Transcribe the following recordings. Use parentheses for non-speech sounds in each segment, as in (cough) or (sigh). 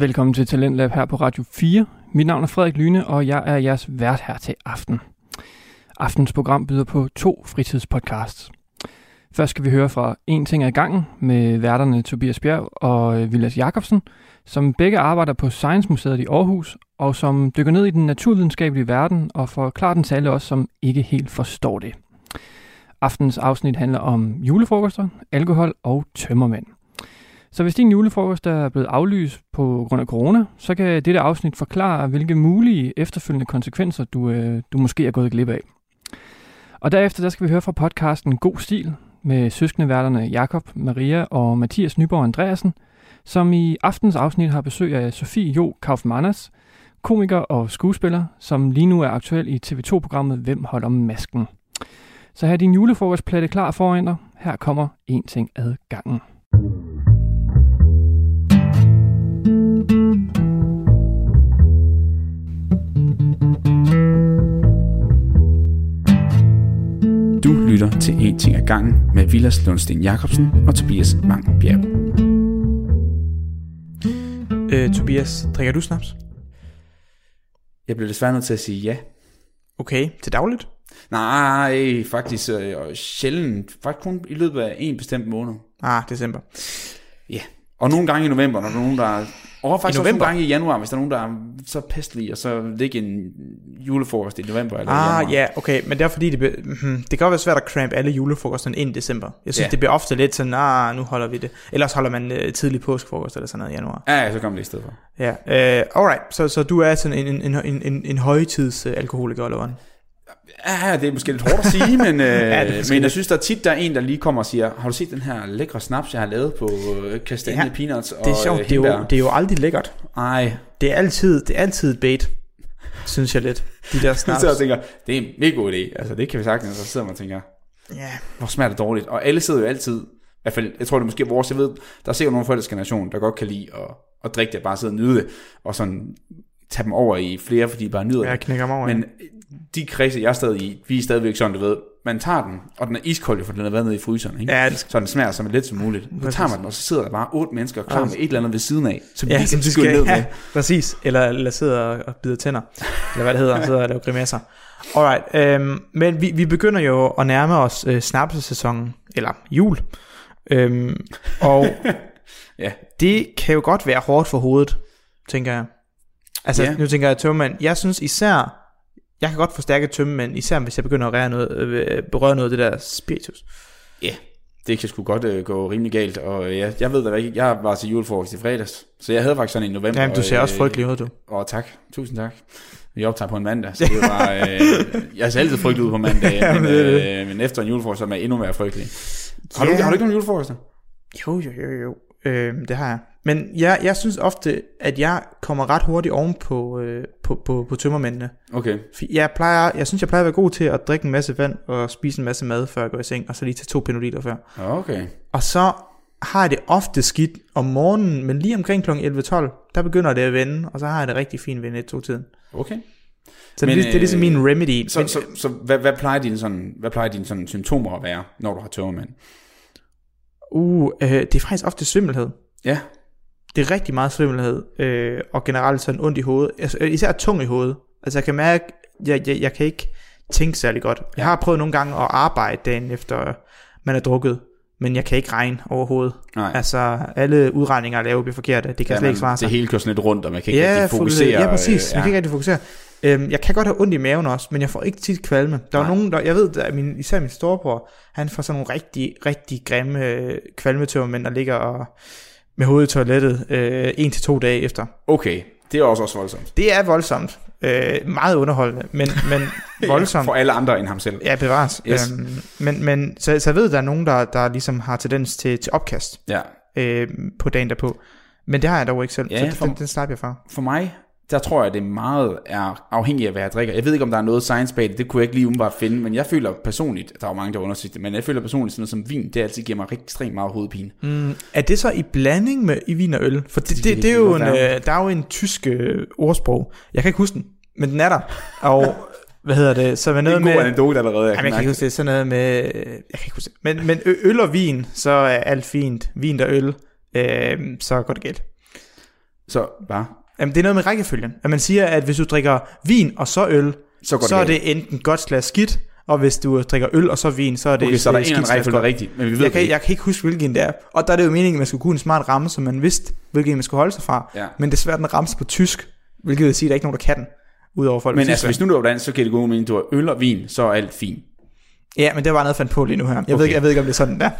Velkommen til Talentlab her på Radio 4. Mit navn er Frederik Lyne, og jeg er jeres vært her til aften. Aftens program byder på to fritidspodcasts. Først skal vi høre fra En ting ad gangen med værterne Tobias Bjerg og Vilas Jakobsen, som begge arbejder på Science Museet i Aarhus, og som dykker ned i den naturvidenskabelige verden og forklarer den til alle os, som ikke helt forstår det. Aftens afsnit handler om julefrokoster, alkohol og tømmermænd. Så hvis din julefrokost er blevet aflyst på grund af corona, så kan dette afsnit forklare, hvilke mulige efterfølgende konsekvenser du, øh, du måske er gået glip af. Og derefter der skal vi høre fra podcasten God Stil med søskendeværterne Jakob, Maria og Mathias Nyborg Andreasen, som i aftens afsnit har besøg af Sofie Jo Kaufmannas, komiker og skuespiller, som lige nu er aktuel i TV2-programmet Hvem holder masken. Så her er din julefrokostplatte klar foran dig. Her kommer en ting ad gangen. Lytter til En ting ad gangen med Vilas Lundsten Jacobsen og Tobias Mang Bjerg. Øh, Tobias, drikker du snaps? Jeg bliver desværre nødt til at sige ja. Okay, til dagligt? Nej, faktisk øh, sjældent. Faktisk kun i løbet af en bestemt måned. Ah, december. Ja. Og nogle gange i november, når der er nogen, der er... Og faktisk I også nogle november? gange i januar, hvis der er nogen, der er så pestlige, og så ligge en julefrokost i november eller Ah, januar. ja, okay, men det er fordi, det, be, hmm, det kan være svært at crampe alle julefrokosterne ind i december. Jeg synes, Ja. det bliver ofte lidt sådan, ah, nu holder vi det. Ellers holder man øh, tidlig påskefrokost eller sådan noget i januar. Ja, ja, så kommer det i stedet for. Ja, øh, alright, så, så du er sådan en, en, en, en, en højtids øh, alkoholiker, eller hvad? Ja, det er måske lidt hårdt at sige, men, (laughs) øh, ja, men jeg synes, der er tit, der er en, der lige kommer og siger, har du set den her lækre snaps, jeg har lavet på øh, kastanje, Ja, ja, peanuts og Det er sjovt, øh, det er, jo, hindbær?" det er jo aldrig lækkert. Ej, Det er altid, det er altid bait, synes jeg lidt. De der (laughs) jeg snaps. og tænker, det er en mega god idé. Altså, det kan vi sagtens. Og så sidder man og tænker, Ja, hvor smager det dårligt. Og alle sidder jo altid, i hvert fald, jeg tror det er måske vores, jeg ved, der er sikkert nogle forældres generation, der godt kan lide at, at drikke det, bare sidde og nyde det, og sådan tage dem over i flere, fordi de bare nyder jeg det. knækker mig over. Men de kredse, jeg er stadig i, vi er stadigvæk sådan, du ved, man tager den, og den er iskold, for den har været nede i fryseren, ikke? ja, det så den smager så lidt som muligt. Så tager man den, og så sidder der bare otte mennesker klar med et eller andet ved siden af, som Ja, lige som kan de skal, ned med. ja, præcis. Eller, eller sidder og, bider tænder. Eller hvad det hedder, sidder og laver grimasser. Alright, øhm, men vi, vi begynder jo at nærme os øh, snapsesæsonen, eller jul. Øhm, og (laughs) Ja. det kan jo godt være hårdt for hovedet, tænker jeg. Altså, Ja. nu tænker jeg tømmermænd. Jeg synes især, jeg kan godt forstærke tømmermænd, især hvis jeg begynder at røre noget, øh, berøre noget af det der spiritus. Ja, det kan sgu godt øh, gå rimelig galt, og øh, ja, jeg ved da ikke, jeg var til julefrokost i fredags, så jeg havde faktisk sådan en november. Jamen, du ser og, også frygtelig ud, du. Og tak, tusind tak. Vi optager på en mandag, så det var, øh, (laughs) jeg ser altid frygtelig ud på mandag, Jamen, men, øh, men efter en julefrokost, så er man endnu mere frygtelig. Har, Ja. du, har du ikke nogen julefrokoster? Jo, jo, jo, jo. Øh, det har jeg. Men jeg, jeg synes ofte, at jeg kommer ret hurtigt oven på, øh, på, på, på tømmermændene. Okay, Jeg, plejer, jeg synes, jeg plejer at være god til at drikke en masse vand og spise en masse mad, før jeg går i seng, og så lige tage to penoliter før. okay. Og så har jeg det ofte skidt om morgenen, men lige omkring kl. 11-12, der begynder det at vende, og så har jeg det rigtig fint ved net to tiden. Okay. Så Men, det, det er ligesom øh, min remedy. Så, men, så, så hvad, hvad, plejer dine sådan, hvad plejer dine sådan symptomer at være, når du har tømmermænd? uh, øh, det er faktisk ofte svimmelhed. Ja, Det er rigtig meget svimmelhed, øh, og generelt sådan ondt i hovedet. Altså, øh, især tung i hovedet. Altså jeg kan mærke, jeg, jeg, jeg kan ikke tænke særlig godt. Jeg har prøvet nogle gange at arbejde dagen efter man er drukket, men jeg kan ikke regne overhovedet. nej. Altså alle udregninger jeg laver bliver forkerte. Det kan Ja, slet ikke svare sig. Det hele kører sådan lidt rundt, og man kan ikke ja, rigtig fokusere. Ja, præcis. øh, Man kan ikke rigtig fokusere. Øhm, jeg kan godt have ondt i maven også, men jeg får ikke tit kvalme. Der er nogen, der, jeg ved, at min, især min storebror, han får sådan nogle rigtig, rigtig grimme øh, kvalmetømmermænd, der ligger og, med hovedet i toilettet øh, en til to dage efter. Okay, det er også også voldsomt. Det er voldsomt. Øh, meget underholdende, men, men (laughs) voldsomt. For alle andre end ham selv. Ja, bevares. Yes. Øhm, men, men så, så jeg ved, der er nogen, der, der ligesom har tendens til, til opkast Ja. øh, på dagen derpå. Men det har jeg dog ikke selv, Ja, så det, for- den, den slapper jeg fra. For mig, der tror jeg, det meget er afhængigt af, hvad jeg drikker. Jeg ved ikke, om der er noget science bag det, det kunne jeg ikke lige umiddelbart finde, men jeg føler personligt, der er jo mange, der har undersøgt det, men jeg føler personligt sådan noget som vin, det altid giver mig rigtig ekstremt meget hovedpine. Mm, er det så i blanding med i vin og øl? For det, Det- det, det er jo en, øh, der er jo en tysk øh, ordsprog. Jeg kan ikke huske den, men den er der. Og (laughs) hvad hedder det? Så er Det er noget en god anekdote allerede, jeg Jamen, kan jeg kan ikke huske det. Sådan noget med... Jeg kan ikke huske det. Men, men øl og vin, så er alt fint. Vin og øl, øh, så går det galt. Så bare, Jamen, det er noget med rækkefølgen. At man siger, at hvis du drikker vin og så øl, så går så er det enten godt slags skidt, og hvis du drikker øl og så vin, så er det Okay, så er der øh, en skidt rækkefølge, der er rigtig, men vi ved jeg kan, ikke. jeg kan ikke huske, hvilken det er. Og der er det jo meningen, at man skulle kunne en smart ramme, så man vidste, hvilken man skulle holde sig fra. Ja. Men desværre den rammes på tysk, hvilket vil sige, at der er ikke nogen, der kan den, udover folk Men altså, hvis nu du var dansk, så kan det gå mening, du har øl og vin, så er alt fint. Ja, men det var noget, jeg fandt på lige nu her. Jeg, okay. ved, ikke, jeg ved ikke, om det er sådan der.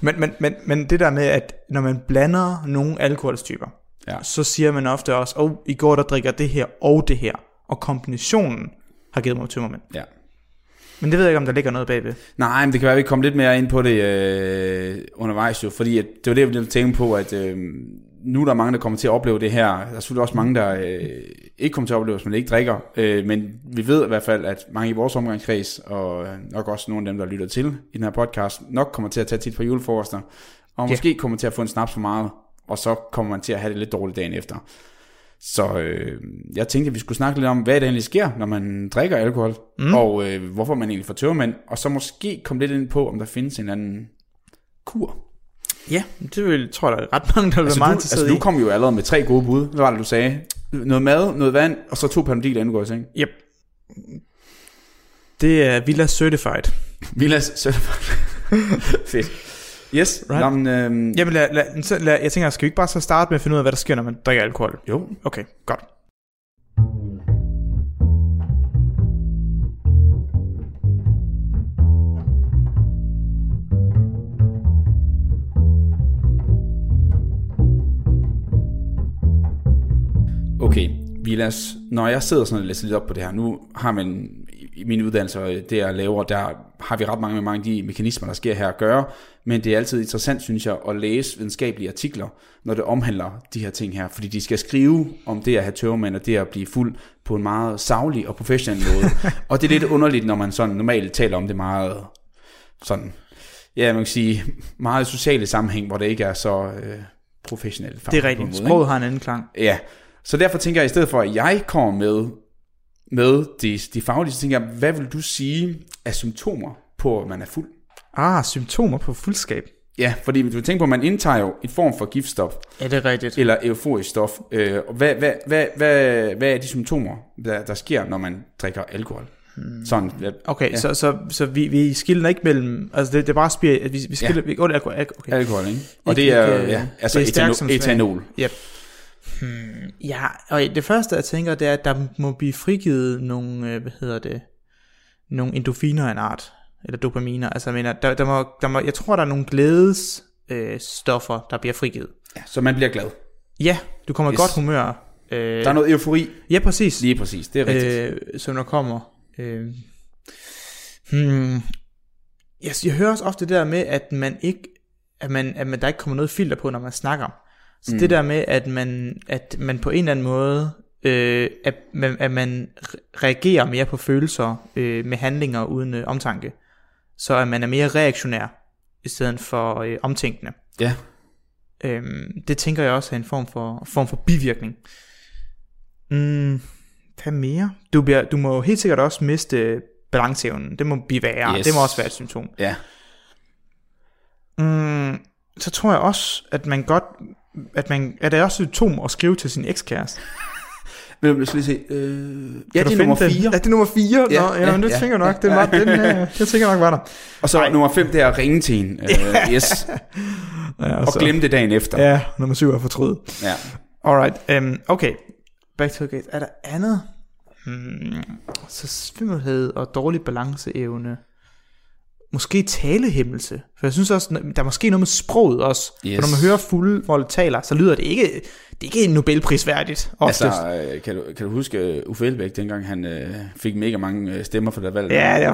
Men, men, men, men det der med, at når man blander nogle alkoholstyper, Ja. så siger man ofte også, åh, oh, i går der drikker det her og det her. Og kombinationen har givet mig tømmermænd. Ja. Men det ved jeg ikke, om der ligger noget bagved. Nej, men det kan være, at vi kommer lidt mere ind på det øh, undervejs jo, fordi at, det var det, jeg ville tænke på, at øh, nu er der mange, der kommer til at opleve det her. Der er selvfølgelig også mange, der øh, ikke kommer til at opleve, hvis man ikke drikker. Øh, men vi ved i hvert fald, at mange i vores omgangskreds, og nok også nogle af dem, der lytter til i den her podcast, nok kommer til at tage tit på juleforrester, og måske kommer til at få en snaps for meget, og så kommer man til at have det lidt dårligt dagen efter. Så øh, jeg tænkte, at vi skulle snakke lidt om, hvad det egentlig sker, når man drikker alkohol, mm. og øh, hvorfor man egentlig får tørmænd, og så måske komme lidt ind på, om der findes en anden kur. Ja, det vil, tror jeg, der er ret mange, der vil Altså, være du, meget altså, interesseret du i. kom jo allerede med tre gode bud. Hvad var det, du sagde? Noget mad, noget vand, og så to panodil, inden du går i seng. Yep. Det er Villa Certified. (laughs) Vilas Certified. (laughs) Fedt. Yes, Right. jamen, øhm, Jamen, lad, lad, så lad, jeg tænker, skal vi ikke bare så starte med at finde ud af, hvad der sker, når man drikker alkohol? jo. Okay, godt. Okay, Vilas, når jeg sidder sådan og læser lidt op på det her, nu har man i mine uddannelser, det jeg laver, der har vi ret mange med mange af de mekanismer, der sker her at gøre, men det er altid interessant, synes jeg, at læse videnskabelige artikler, når det omhandler de her ting her, fordi de skal skrive om det at have tørmænd og det at blive fuld på en meget savlig og professionel måde. og det er lidt underligt, når man sådan normalt taler om det meget sådan, ja, man kan sige, meget sociale sammenhæng, hvor det ikke er så øh, professionelt. Det er rigtigt. Sproget har en anden klang. Ja, så derfor tænker jeg, i stedet for at jeg kommer med, med de, de faglige, så tænker jeg, hvad vil du sige af symptomer på, at man er fuld? Ah, symptomer på fuldskab. Ja, fordi du tænker på, at man indtager jo en form for giftstof, Ja, det er rigtigt. eller euforisk stof. Øh, og hvad, hvad, hvad, hvad, hvad er de symptomer, der, der sker, når man drikker alkohol? Hmm. Sådan, ja, Okay, Ja. ja. så, så, så vi, vi skiller ikke mellem... Altså, det, det er bare at Vi, vi skiller... Ja. Vi, oh, alkohol, alkohol, okay. alkohol, ikke? Og det er, ikke, ja, øh, altså det er etanol. etanol. Yep. Hmm, ja, og det første, jeg tænker, det er, at der må blive frigivet nogle, øh, hvad hedder det, nogle endorfiner af en art, eller dopaminer. Altså, jeg mener, der, der må, der må, jeg tror, der er nogle glædes øh, der bliver frigivet. Ja, så man bliver glad. Ja, du kommer yes. i godt humør. Øh, Der er noget eufori. Ja, præcis. Lige præcis, det er rigtigt. øh, som der kommer. Øh, hmm, jeg, jeg hører også ofte det der med, at man ikke, at man, at man, der ikke kommer noget filter på, når man snakker. Så mm. det der med, at man, at man på en eller anden måde, øh, at, man, at man re- reagerer mere på følelser øh, med handlinger uden øh, omtanke. Så at man er mere reaktionær, i stedet for øh, omtænkende. Ja. Øhm, det tænker jeg også er en form for, form for bivirkning. Mm, hvad mere? Du, bliver, du må helt sikkert også miste balanceevnen. Det må blive værre. Yes. Det må også være et symptom. Ja. Mm, så tror jeg også, at man godt... At man, er det også et symptom at skrive til sin ekskæreste? (laughs) Men jeg skal lige se. Øh, ja, det er nummer den? 4. Ja, det er nummer 4? Ja, Nå, ja, ja, men det ja, tænker jeg nok. ja, Den var, den, øh, (laughs) det tænker jeg nok var der. Og så Ej. nummer 5, det er at ringe til en. Øh, (laughs) yes. Ja, Og glemme det dagen efter. Ja, nummer 7 er fortryd. ja. Alright, um, okay. Back to the gate. Er der andet? Hmm, så svimmelhed og dårlig balanceevne. Måske talehæmmelse. For jeg synes også, der er måske noget med sproget også. Yes. For når man hører fulde folk taler, så lyder det ikke, det er ikke Nobelprisværdigt. Oftest. Altså, øh, kan du, kan du huske øh, Uffe Elbæk, dengang han øh, fik mega mange øh, stemmer for det valg? ja, det er,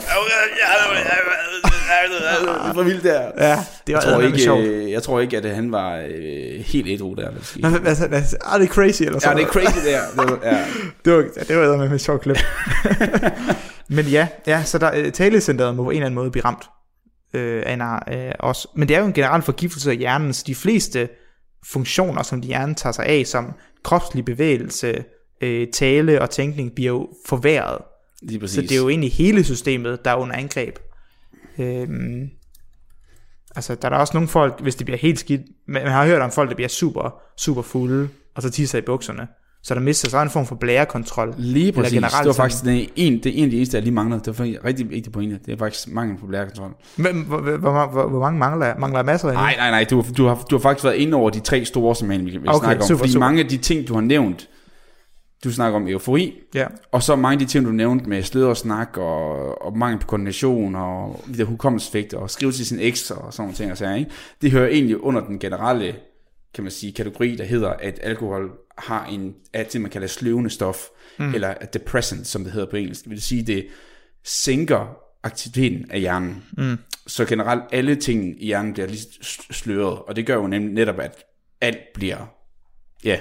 det var vildt der. ja, det var Jeg tror, ikke, sjovt. jeg tror ikke, at han var øh, helt ædru der. Hvad- hvad- hvad- Ah, det er crazy, eller Ja, sådan det er crazy der. Det var, ja. (laughs) Det var, ja, det var eddermame et sjovt klip. (laughs) Men ja, ja så der, øh, talecenteret må på en eller anden måde blive ramt øh, af øh, også. Men det er jo en generel forgiftelse af hjernen, så de fleste funktioner, som de hjernen tager sig af, som kropslig bevægelse, øh, tale og tænkning, bliver jo forværret. Lige præcis. Så det er jo egentlig hele systemet, der er under angreb. Øhm, altså, der er der også nogle folk, hvis det bliver helt skidt, man har hørt om folk, der bliver super, super fulde, og så tisser i bukserne. Så der mister så en form for blærekontrol. Lige Eller præcis. generelt det var faktisk det, en, det er en af de eneste, jeg lige manglede. Det var faktisk rigtig vigtigt pointe. Det er faktisk mangel på blærekontrol. Hvor, mange mangler? Mangler masser af Nej, nej, nej. Du, du, har, du har faktisk været inde over de tre store, som jeg vil Okay, snakke om. super, fordi super. mange af de ting, du har nævnt, du snakker om eufori, Ja. og så mange af de ting, du nævnte med slør og snak, og, og mangel på koordination, og de der hukommelsesfægt, og skrive til sin eks, og sådan nogle ting. Og så, ikke? Det hører egentlig under den generelle kan man sige, kategori, der hedder, at alkohol har en, at det, man kalder sløvende stof, mm. eller depressant, som det hedder på engelsk. Det vil sige, det sænker aktiviteten af hjernen. Mm. Så generelt alle ting i hjernen bliver lige sløret, og det gør jo nemlig netop, at alt bliver ja,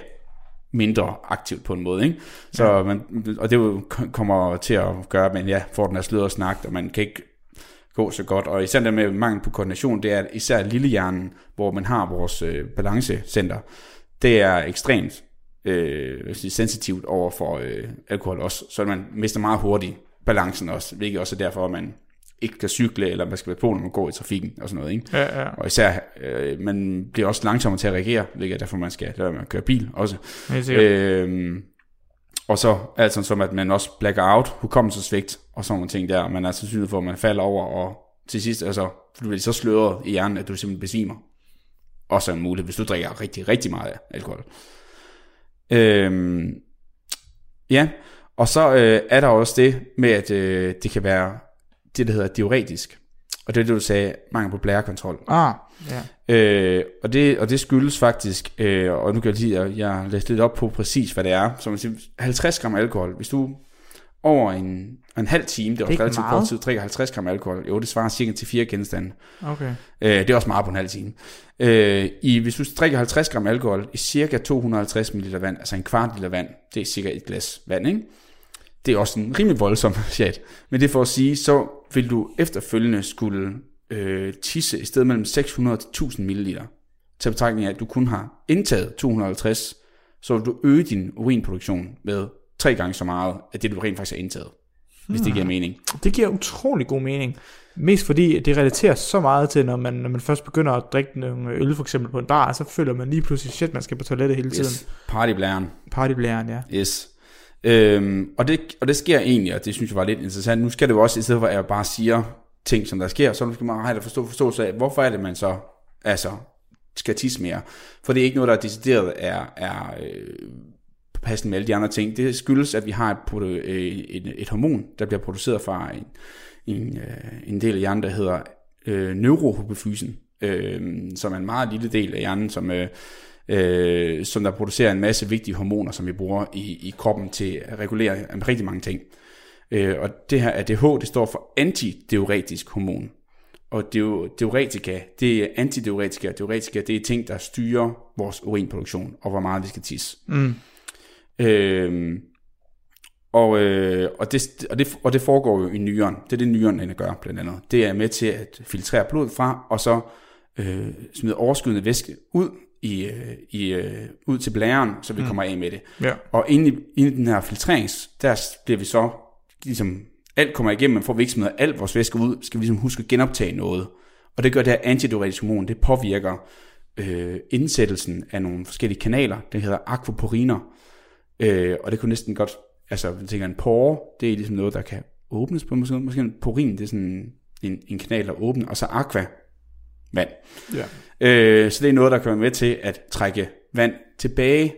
mindre aktivt på en måde. Ikke? Så ja. man, og det jo kommer til at gøre, at man ja, får den her sløret snak, og man kan ikke gå så godt. Og især det med mangel på koordination, det er at især lillehjernen, hvor man har vores øh, balancecenter, det er ekstremt øh, sige, sensitivt over for øh, alkohol også, så man mister meget hurtigt balancen også, hvilket også er derfor, at man ikke kan cykle, eller man skal være på, når man går i trafikken og sådan noget. Ikke? Ja, ja. Og især, øh, man bliver også langsommere til at reagere, hvilket er derfor, man skal lade at køre bil også. Øhm, og så altså som, at man også blacker out, hukommelsesvigt og sådan nogle ting der, man er sandsynlig for, at man falder over, og til sidst, altså, du bliver så sløret i hjernen, at du simpelthen besvimer. Også en mulighed, hvis du drikker rigtig, rigtig meget alkohol. Øhm, ja, og så øh, er der også det med, at øh, det kan være det, der hedder diuretisk. Og det er det, du sagde, mangel på blærekontrol. Ah, ja. Øh, og, det, og det skyldes faktisk, øh, og nu kan jeg lige, at jeg har læst lidt op på præcis, hvad det er. Så man siger, 50 gram alkohol, hvis du over en, en halv time, det er også ikke relativt meget. kort tid, drikker 50 gram alkohol, jo, det svarer cirka til fire genstande. Okay. Øh, det er også meget på en halv time. Øh, i, hvis du drikker 50 gram alkohol i cirka 250 ml vand, altså en kvart liter vand, det er cirka et glas vand, ikke? Det er også en rimelig voldsom (laughs) chat. Men det for at sige, så vil du efterfølgende skulle øh, tisse i stedet mellem 600 til 1000 ml. Til betragtning af, at du kun har indtaget 250, så vil du øge din urinproduktion med tre gange så meget af det, du rent faktisk har indtaget. Hvis det giver mening. Det giver utrolig god mening. Mest fordi det relaterer så meget til, når man, når man først begynder at drikke nogle øl for eksempel på en bar, så føler man lige pludselig, shit, man skal på toilettet hele tiden. Yes. Partyblæren. Partyblæren, ja. Yes. Øhm, og, det, og det sker egentlig, og det synes jeg var lidt interessant. Nu skal det jo også, i stedet for at jeg bare siger ting, som der sker, så skal man have forstå, forståelse af, hvorfor er det, man så altså, skal tisse mere. For det er ikke noget, der er decideret er, er øh, passende med alle de andre ting. Det skyldes, at vi har et, produ- øh, et, et hormon, der bliver produceret fra en, en, øh, en del af hjernen, der hedder øh, neurohypofysen, øh, som er en meget lille del af hjernen, som, øh, øh, som der producerer en masse vigtige hormoner, som vi bruger i, i kroppen til at regulere rigtig mange ting. Øh, og det her ADH, det står for antidiuretisk hormon. Og diuretika, det er antidiuretika. Diuretika, det er ting, der styrer vores urinproduktion, og hvor meget vi skal tisse. Mm. Øhm, og, øh, og, det, og, det, og det foregår jo i nyren. Det er det, nyren gør, blandt andet. Det er med til at filtrere blod fra, og så øh, smide overskydende væske ud, i, øh, i, øh, ud til blæren, så vi mm. kommer af med det. Ja. Og inde i, inde i den her filtrerings, der bliver vi så, ligesom, alt kommer igennem, men får vi ikke smidt alt vores væske ud, skal vi ligesom huske at genoptage noget. Og det gør det her antidiuretisk hormon, det påvirker øh, indsættelsen af nogle forskellige kanaler, det hedder aquaporiner, øh, og det kunne næsten godt, altså jeg tænker en pore, det er ligesom noget, der kan åbnes på, måske, måske en porin, det er sådan en, en kanal, der åbner, og så aqua, vand. Ja. Øh, så det er noget, der kan være med til at trække vand tilbage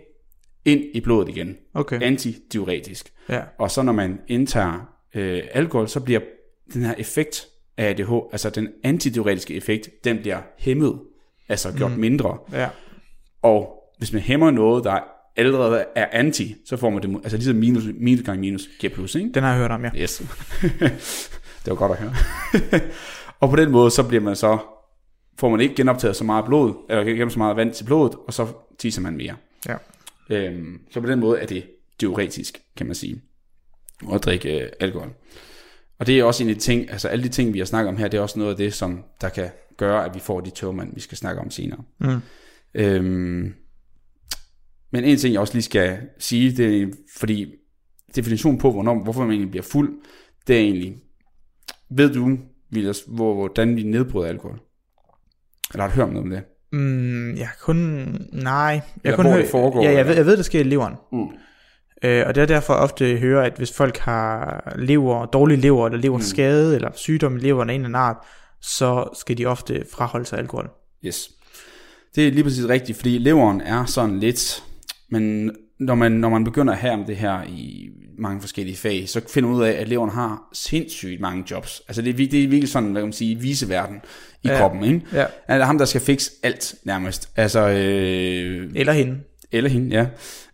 ind i blodet igen. Okay. Antidiuretisk. Ja. Og så når man indtager øh, alkohol, så bliver den her effekt af ADH, altså den antidiuretiske effekt, den bliver hæmmet, altså gjort mm. mindre. Ja. Og hvis man hæmmer noget, der allerede er anti, så får man det, altså ligesom minus, minus gange minus giver plus, ikke? Den har jeg hørt om, ja. Yes. (laughs) det var godt at høre. (laughs) og på den måde, så bliver man så, får man ikke genoptaget så meget blod, eller gennem så meget vand til blodet, og så tisser man mere. Ja. Øhm, så på den måde er det diuretisk, kan man sige, at drikke øh, alkohol. Og det er også en af de ting, altså alle de ting, vi har snakket om her, det er også noget af det, som der kan gøre, at vi får de tøvmænd, vi skal snakke om senere. Mm. Øhm, men en ting, jeg også lige skal sige, det er, fordi definitionen på, hvornår, hvorfor man egentlig bliver fuld, det er egentlig, ved du, Vilas, hvor, hvordan vi nedbryder alkohol? Eller har du hørt noget om det? Mm, jeg kun... Nej. Jeg Eller kun hvor det foregår, Ja, jeg eller? ved, jeg ved, det sker i leveren. Mm. Øh, og det er derfor ofte hører, at hvis folk har lever, dårlige lever, eller lever Mm. skade, eller sygdom i leveren af en eller anden art, så skal de ofte fraholde sig alkohol. Yes. Det er lige præcis rigtigt, fordi leveren er sådan lidt, men når man, når man begynder at have om det her i mange forskellige fag, så finder man ud af, at leveren har sindssygt mange jobs. Altså det er, det er virkelig sådan, hvad kan man sige, viseverden i Ja. kroppen, ikke? Ja. Det ham, der skal fikse alt nærmest. Altså, øh, Eller hende. eller hende, ja.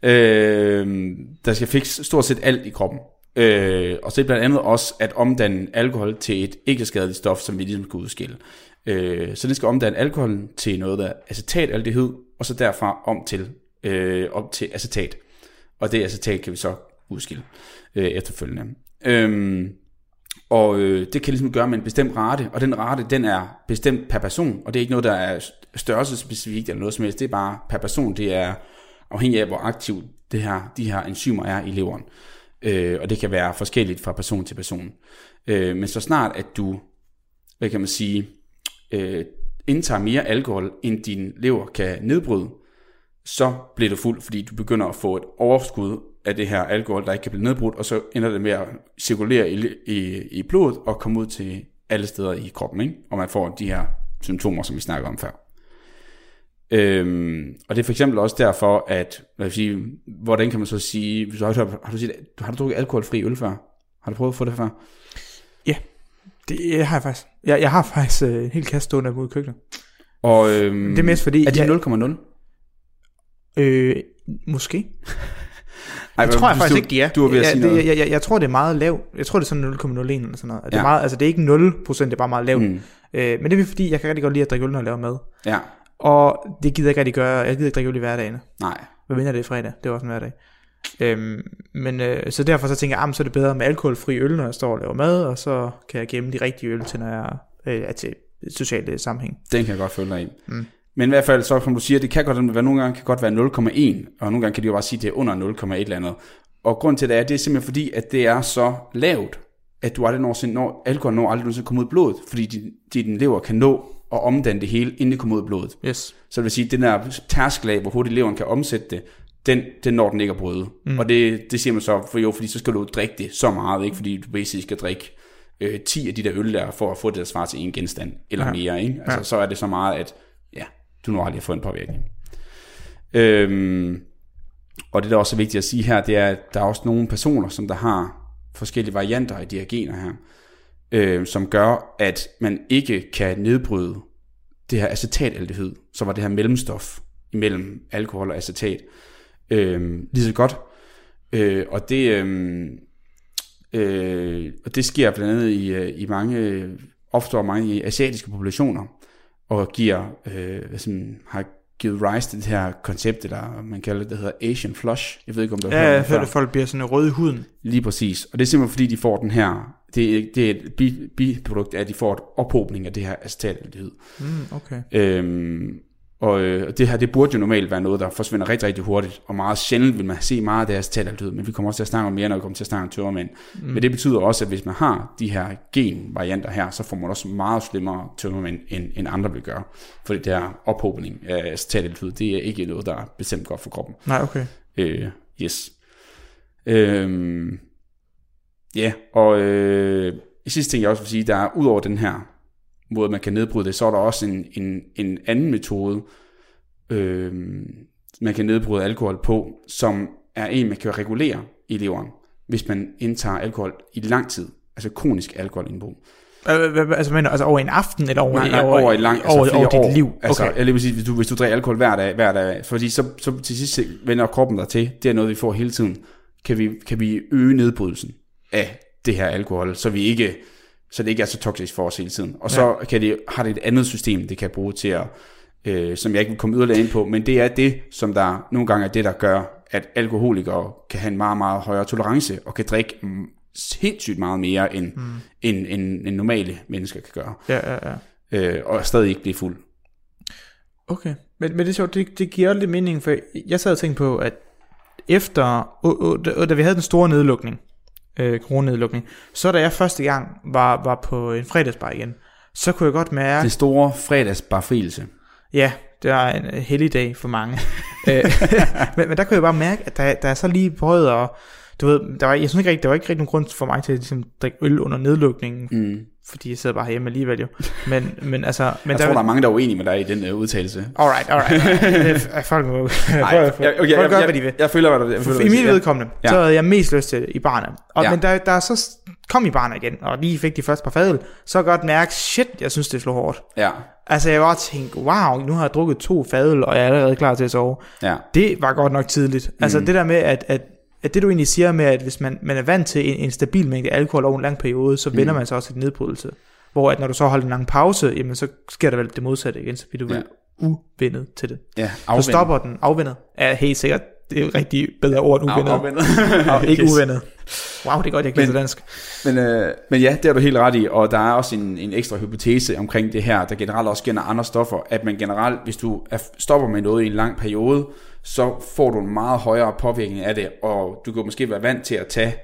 Øh, der skal fikse stort set alt i kroppen. Øh, og så er det blandt andet også at omdanne alkohol til et ikke skadeligt stof, som vi ligesom skal udskille. Øh, så det skal omdanne alkohol til noget, der er acetaldehyd, og så derfra om til, øh, op til acetat. Og det acetat kan vi så udskille øh, efterfølgende. Øhm, og øh, det kan ligesom gøre med en bestemt rate, og den rate, den er bestemt per person, og det er ikke noget, der er størrelsespecifikt eller noget som helst, det er bare per person, det er afhængig af, hvor aktivt det her, de her enzymer er i leveren. Øh, og det kan være forskelligt fra person til person. Øh, men så snart, at du, hvad kan man sige, øh, indtager mere alkohol, end din lever kan nedbryde, så bliver du fuld, fordi du begynder at få et overskud af det her alkohol, der ikke kan blive nedbrudt, og så ender det med at cirkulere i, i, i blodet og komme ud til alle steder i kroppen, ikke? og man får de her symptomer, som vi snakker om før. Øhm, og det er for eksempel også derfor, at, hvad vil sige, hvordan kan man så sige, hvis du har, har, du, set, har du drukket alkoholfri øl før? Har du prøvet at få det før? Det har jeg faktisk. Jeg, jeg har faktisk øh, en hel kasse stående ude i køkkenet. Og, øhm, Det er mest fordi... er de jeg, 0,0? Øh, måske. Ej, Jeg hvad- tror jeg faktisk du, ikke, de er. Du er ved at ja, sige det, noget. Jeg, jeg, jeg tror, det er meget lavt. Jeg tror, det er sådan 0,01 eller sådan noget. Det er, Ja. meget, altså, det er ikke 0%, det er bare meget lavt. Mm. Øh, men det er fordi, jeg kan rigtig godt lide at drikke øl, når jeg laver mad. ja, Og det gider jeg ikke rigtig gøre. Jeg gider ikke drikke øl i hverdagen. nej. Hvad mener det er fredag? Det er også en hverdag. Øhm, men øh, så derfor så tænker jeg, ah, så er det bedre med alkoholfri øl, når jeg står og laver mad, og så kan jeg gemme de rigtige øl til, når jeg øh, er til sociale sammenhæng. Den kan jeg godt følge dig i. Mm. Men i hvert fald, så som du siger, det kan godt være, nogle gange kan godt være 0,1, og nogle gange kan de jo bare sige, at det er under 0,1 eller andet. Og grund til det er, det er simpelthen fordi, at det er så lavt, at du aldrig nogensinde når, alkohol når aldrig nogensinde kommer ud i blodet, fordi din, din lever kan nå at omdanne det hele, inden det kommer ud i blodet. Yes. Så det vil sige, at den der tærskelag, hvor hurtigt leveren kan omsætte det, den, den når den ikke at bryde. Mm. Og det, det siger man så, for jo, fordi så skal du drikke det så meget, ikke? fordi du basically skal drikke øh, 10 af de der øl der, for at få det, der svarer til en genstand, eller Ja. mere. Ikke? Altså, Ja. Så er det så meget, at du nu aldrig har fået en påvirkning. Øhm, og det, der også er vigtigt at sige her, det er, at der er også nogle personer, som der har forskellige varianter af de her gener her, øh, som gør, at man ikke kan nedbryde det her acetaldehyd, som var det her mellemstof imellem alkohol og acetat, øh, lige så godt. Øh, og det øh, øh, og det sker blandt andet i, øh, i mange, øh, ofte mange i asiatiske populationer, og giver, øh, sådan, har givet rise til det her koncept, eller man kalder det, der hedder Asian Flush. Jeg ved ikke, om du har Ja, hørt det før. at folk bliver sådan røde i huden. Lige præcis. Og det er simpelthen fordi, de får den her, det, er- det er et bi- biprodukt af, at de får et ophobning af det her acetaldehyd. Mm, okay. Øhm, og øh, det her, det burde jo normalt være noget, der forsvinder rigtig, rigtig hurtigt, og meget sjældent vil man se meget af her acetaldehyd, men vi kommer også til at snakke om mere, når vi kommer til at snakke om tørmænd. Mm. Men det betyder også, at hvis man har de her genvarianter her, så får man også meget slemmere tørmænd, end, end andre vil gøre. Fordi det her ophobning af acetaldehyd, det er ikke noget, der er bestemt godt for kroppen. Nej, okay. Øh, yes. Øhm, ja, og øh, sidste ting, jeg også vil sige, der er ud over den her måde, man kan nedbryde det, så er der også en, en, en anden metode, øh, man kan nedbryde alkohol på, som er en, man kan regulere i leveren, hvis man indtager alkohol i lang tid, altså kronisk alkoholindbrug. Altså, du, altså over en aften, eller over, Nej, nej, over, over et langt, altså over, over dit år. liv? Altså, jeg vil sige, hvis du, hvis du drikker alkohol hver dag, hver dag fordi så, så til sidst vender kroppen der til, det er noget, vi får hele tiden, kan vi, kan vi øge nedbrydelsen af det her alkohol, så vi ikke, så det ikke er så toksisk for os hele tiden. Og så kan det, har det et andet system, det kan bruge til at, øh, som jeg ikke vil komme yderligere ind på, men det er det, som der nogle gange er det, der gør, at alkoholikere kan have en meget, meget højere tolerance, og kan drikke sindssygt meget mere, end, mm. end, end, end normale mennesker kan gøre Ja, ja, ja. øh, og stadig ikke blive fuld. Okay, men, men det er sjovt, det, det giver lidt mening, for jeg sad og tænkte på, at efter, uh, uh, da, da vi havde den store nedlukning, øh, coronanedlukning, så da jeg første gang var, var på en fredagsbar igen, så kunne jeg godt mærke, Det store fredagsbarfrielse. Ja, det er en øh, heldig dag for mange. (laughs) Øh, men, men der kunne jeg bare mærke, at der, der er så lige prøvet og du ved, der var, jeg synes ikke rigtig, der var ikke rigtig nogen grund for mig til at ligesom, drikke øl under nedlukningen, Mm. Fordi jeg sidder bare hjemme alligevel jo. Men, men altså, men Jeg der, tror, der er mange, der er uenige med dig i den uh, udtalelse. Alright, alright. alright. Det er- Folk må Nej, okay, jeg, folk gør, jeg, hvad de vil. jeg, føler, hvad du, føler, I mit vedkommende, Ja. så havde jeg mest lyst til i barnet. Og, Ja. Men da der så kom i barnet igen, og lige fik de første par fadøl, så godt mærke, shit, jeg synes, det slår hårdt. Ja, Altså, jeg var tænkt, wow, nu har jeg drukket to fadøl, og jeg er allerede klar til at sove. ja. Det var godt nok tidligt. Altså, Mm. det der med, at, at, at det du egentlig siger med, at hvis man, man er vant til en, en stabil mængde alkohol over en lang periode, så vender Mm. man sig også til nedbrydelse. Hvor at når du så holder en lang pause, jamen så sker der vel det modsatte igen, så bliver du Ja. vel uvendet til det. ja Så afvendet. stopper den afvendet. Er helt sikkert, det er jo rigtig bedre ord end uvendet. afvendet. (laughs) Og ikke Yes. uvendet. Wow, det er godt, jeg kan dansk. Men, øh, men ja, det er du helt ret i, og der er også en, en ekstra hypotese omkring det her, der generelt også gælder andre stoffer, at man generelt, hvis du er, stopper med noget i en lang periode, så får du en meget højere påvirkning af det, og du kan måske være vant til at tage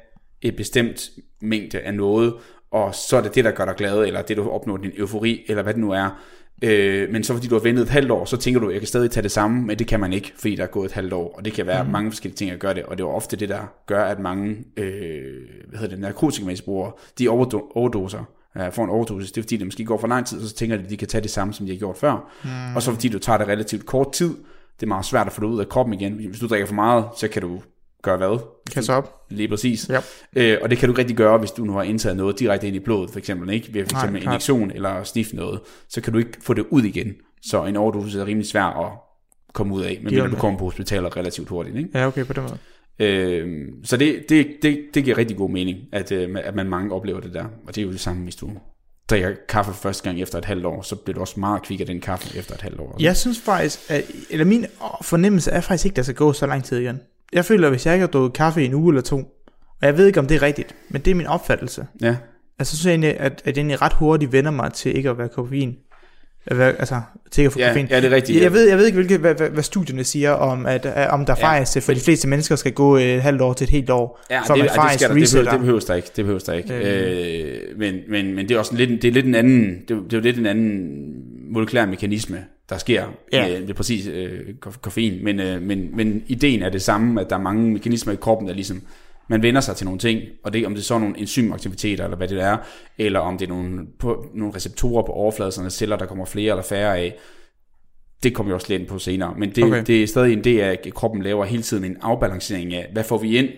et bestemt mængde af noget, og så er det det, der gør dig glad, eller det, du opnår din eufori, eller hvad det nu er. Øh, men så fordi du har ventet et halvt år, så tænker du, jeg kan stadig tage det samme, men det kan man ikke, fordi der er gået et halvt år, og det kan være mm. mange forskellige ting, at gøre det, og det er ofte det, der gør, at mange øh, hvad hedder det, narkotikamisbrugere, de overdo- overdoser, øh, får en overdosis, det er fordi, det måske går for lang tid, og så tænker de, at de kan tage det samme, som de har gjort før, mm. og så fordi du tager det relativt kort tid, det er meget svært at få det ud af kroppen igen. Hvis du drikker for meget, så kan du gøre hvad? Kan så op. Lige præcis. Ja. Øh, og det kan du ikke rigtig gøre, hvis du nu har indtaget noget direkte ind i blodet, for eksempel, ikke? Ved for Nej, eksempel klart. injektion eller snif noget, så kan du ikke få det ud igen. Så en overdosis er rimelig svær at komme ud af, medmindre du kommer på hospitalet relativt hurtigt, ikke? Ja, okay, på den måde. Øh, så det, det, det, det giver rigtig god mening, at, øh, at man mange oplever det der. Og det er jo det samme, hvis du drikker kaffe første gang efter et halvt år, så bliver du også meget kvik af den kaffe efter et halvt år. Jeg synes faktisk, at, eller min fornemmelse er faktisk ikke, at der skal gå så lang tid igen. Jeg føler, at hvis jeg ikke har drukket kaffe i en uge eller to, og jeg ved ikke, om det er rigtigt, men det er min opfattelse. Ja, Altså, så synes jeg egentlig, at, at jeg egentlig ret hurtigt vender mig til ikke at være koffein. Være, altså, at få ja, koffein. ja, det er rigtigt. Jeg, jeg, ved, jeg ved ikke, hvilke, hvad, hvad, hvad studierne siger om, at, at om der Ja. faktisk for de fleste mennesker skal gå et halvt år til et helt år, Ja, før det, man det, det, faktisk skal der, det, behøver, det behøves der ikke. Det behøves der ikke. Øh. Øh, men, men, men det er også lidt, det er lidt en anden, det, er- det er jo lidt en anden molekylær mekanisme, der sker Ja. med, med præcis øh, kof- koffein. Men, øh, men, men ideen er det samme, at der er mange mekanismer i kroppen, der ligesom, man vender sig til nogle ting, og det om det er så er nogle enzymaktiviteter, eller hvad det er, eller om det er nogle, på, nogle receptorer på overfladen af celler, der kommer flere eller færre af, det kommer vi også lidt ind på senere. Men det, Okay. det er stadig en del af, at kroppen laver hele tiden en afbalancering af, hvad får vi ind,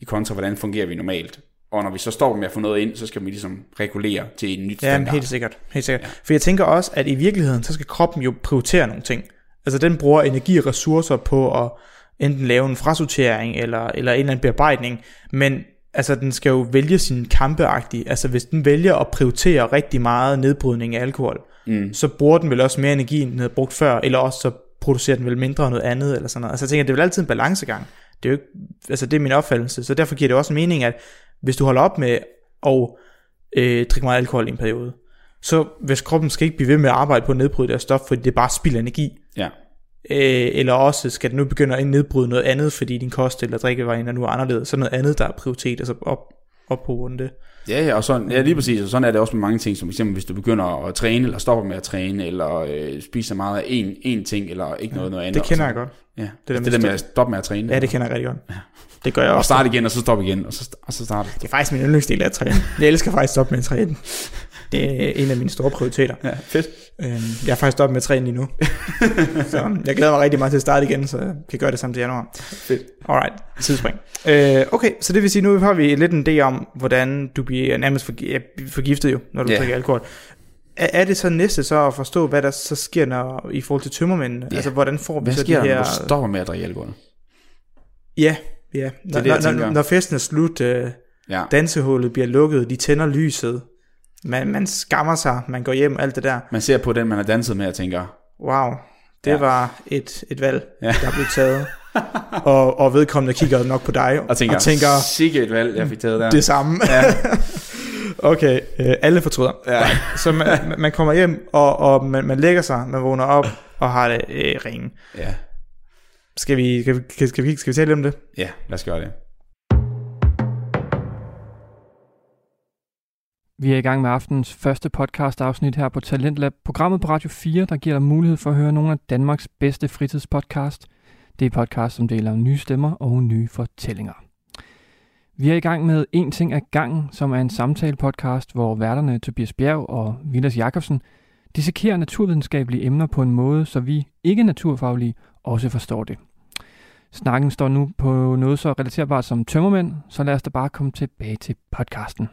i kontra, hvordan fungerer vi normalt. Og når vi så står med at få noget ind, så skal vi ligesom regulere til en nyt Ja, standard. helt sikkert. Helt sikkert. Ja. For jeg tænker også, at i virkeligheden, så skal kroppen jo prioritere nogle ting. Altså den bruger energi og ressourcer på at enten lave en frasortering eller, eller en eller anden bearbejdning, men altså den skal jo vælge sin kampeagtige. Altså hvis den vælger at prioritere rigtig meget nedbrydning af alkohol, Mm. så bruger den vel også mere energi, end den havde brugt før, eller også så producerer den vel mindre noget andet, eller sådan noget. Altså jeg tænker, det er vel altid en balancegang. Det er jo ikke, altså det er min opfattelse, så derfor giver det også mening, at hvis du holder op med at øh, drikke meget alkohol i en periode, så hvis kroppen skal ikke blive ved med at arbejde på at nedbryde det stof, fordi det er bare spild af energi, Ja. Øh, eller også skal den nu begynde at nedbryde noget andet, fordi din kost eller drikkevarer nu er anderledes, så noget andet, der er prioritet, altså op, op på grund af det. Ja, ja, og sådan, ja, lige præcis, og sådan er det også med mange ting, som eksempel hvis du begynder at træne, eller stopper med at træne, eller øh, spiser meget af en, en ting, eller ikke noget, noget andet. Det kender og jeg godt. Ja, det, der det, med det der med at stoppe med at træne. Ja, det kender jeg rigtig godt. Det gør jeg og også. starte igen, og så stoppe igen, og så, og så starte. Det er faktisk min yndlingsdel af at træne. Jeg elsker faktisk at stoppe med at træne. Det er en af mine store prioriteter. Ja, fedt. Øhm, Jeg er faktisk stoppet med at træne lige nu. (laughs) så jeg glæder mig rigtig meget til at starte igen, så jeg kan gøre det samt til januar. Fedt. Alright, tidsspring. Øh, okay, så det vil sige, nu har vi lidt en idé om, hvordan du bliver nærmest forgiftet jo, når du Ja. drikker alkohol. Er, er det så næste så at forstå, hvad der så sker når, i forhold til tømmermændene? Ja. Altså, hvordan får vi Hvad så sker de her... når du stopper med at drikke alkohol? Ja, ja. Når, det, jeg når, tænker. når, når festen er slut, øh, Ja. dansehullet bliver lukket, de tænder lyset, man, man skammer sig, man går hjem, alt det der. Man ser på den, man har danset med, og tænker, Wow, det Ja. var et, et valg, Ja. der blev taget. (laughs) og, og vedkommende kigger nok på dig og tænker, og tænker sikke et valg, jeg fik taget der. det samme. Ja. (laughs) okay, øh, alle fortryder. Ja. Så man, man kommer hjem, og, og man, man lægger sig, man vågner op og har det øh, ringe. ja. Skal vi, skal, vi, skal, vi, skal vi tale om det? Ja, lad os gøre det. Vi er i gang med aftens første podcast afsnit her på Talentlab, programmet på Radio 4, der giver dig mulighed for at høre nogle af Danmarks bedste fritidspodcast. Det er podcast, som deler nye stemmer og nye fortællinger. Vi er i gang med En ting af gangen, som er en samtale-podcast, hvor værterne Tobias Bjerg og Vilas Jakobsen dissekerer naturvidenskabelige emner på en måde, så vi ikke naturfaglige også forstår det. Snakken står nu på noget så relaterbart som tømmermænd, så lad os da bare komme tilbage til podcasten.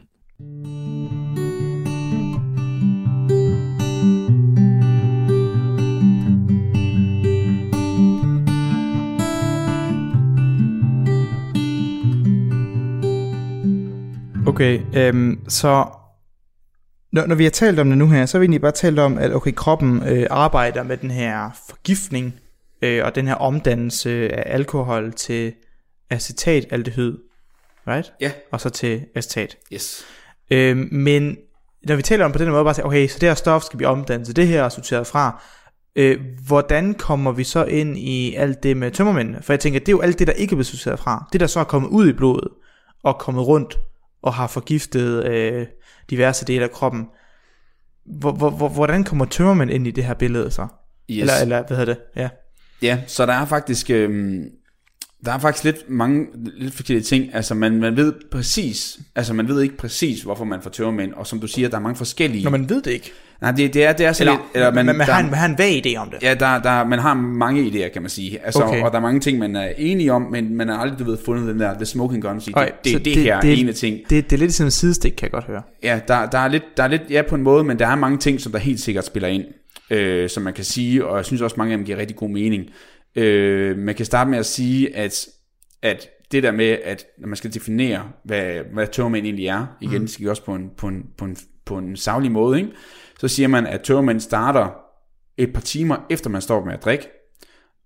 Okay, øhm, så når, når vi har talt om det nu her, så har vi egentlig bare talt om, at okay, kroppen øh, arbejder med den her forgiftning øh, og den her omdannelse af alkohol til acetaldehyd, right? Ja. Og så til acetat. Yes. Øh, men når vi taler om på den måde, bare sige, okay, så det her stof skal vi omdanne til det her og sorteret fra. Øh, hvordan kommer vi så ind i alt det med tømmermændene? For jeg tænker, det er jo alt det, der ikke er blevet sorteret fra. Det, der så er kommet ud i blodet og kommet rundt og har forgiftet øh, diverse dele af kroppen. Hvor, hvor, hvor, hvordan kommer tømmermænd ind i det her billede så? Yes. Eller, eller hvad hedder det? Ja. Ja, så der er faktisk, øhm, der er faktisk lidt mange lidt forskellige ting. Altså man, man ved præcis, altså man ved ikke præcis, hvorfor man får tørmænd, og som du siger, der er mange forskellige. Når man ved det ikke. Nej, det, det er, det er så Eller, lidt, eller man, man, man, der, har en, man har en vag idé om det. Ja, der, der, man har mange idéer, kan man sige. Altså, Okay. okay. Og der er mange ting, man er enige om, men man har aldrig, du ved, fundet den der, the smoking gun, sige, Oj, det, det, det, det her det- ene ting. Det, det er lidt sådan en sidestik, kan jeg godt høre. Ja, der, der, er lidt, der er lidt, ja på en måde, men der er mange ting, som der helt sikkert spiller ind, øh, som man kan sige, og jeg synes også, mange af dem giver rigtig god mening. Øh, man kan starte med at sige, at, at det der med, at når man skal definere, hvad, hvad tørmænd egentlig er, igen, det skal også på en, på en, på en, på en savlig måde, ikke? så siger man, at tørmænd starter et par timer efter man står med at drikke,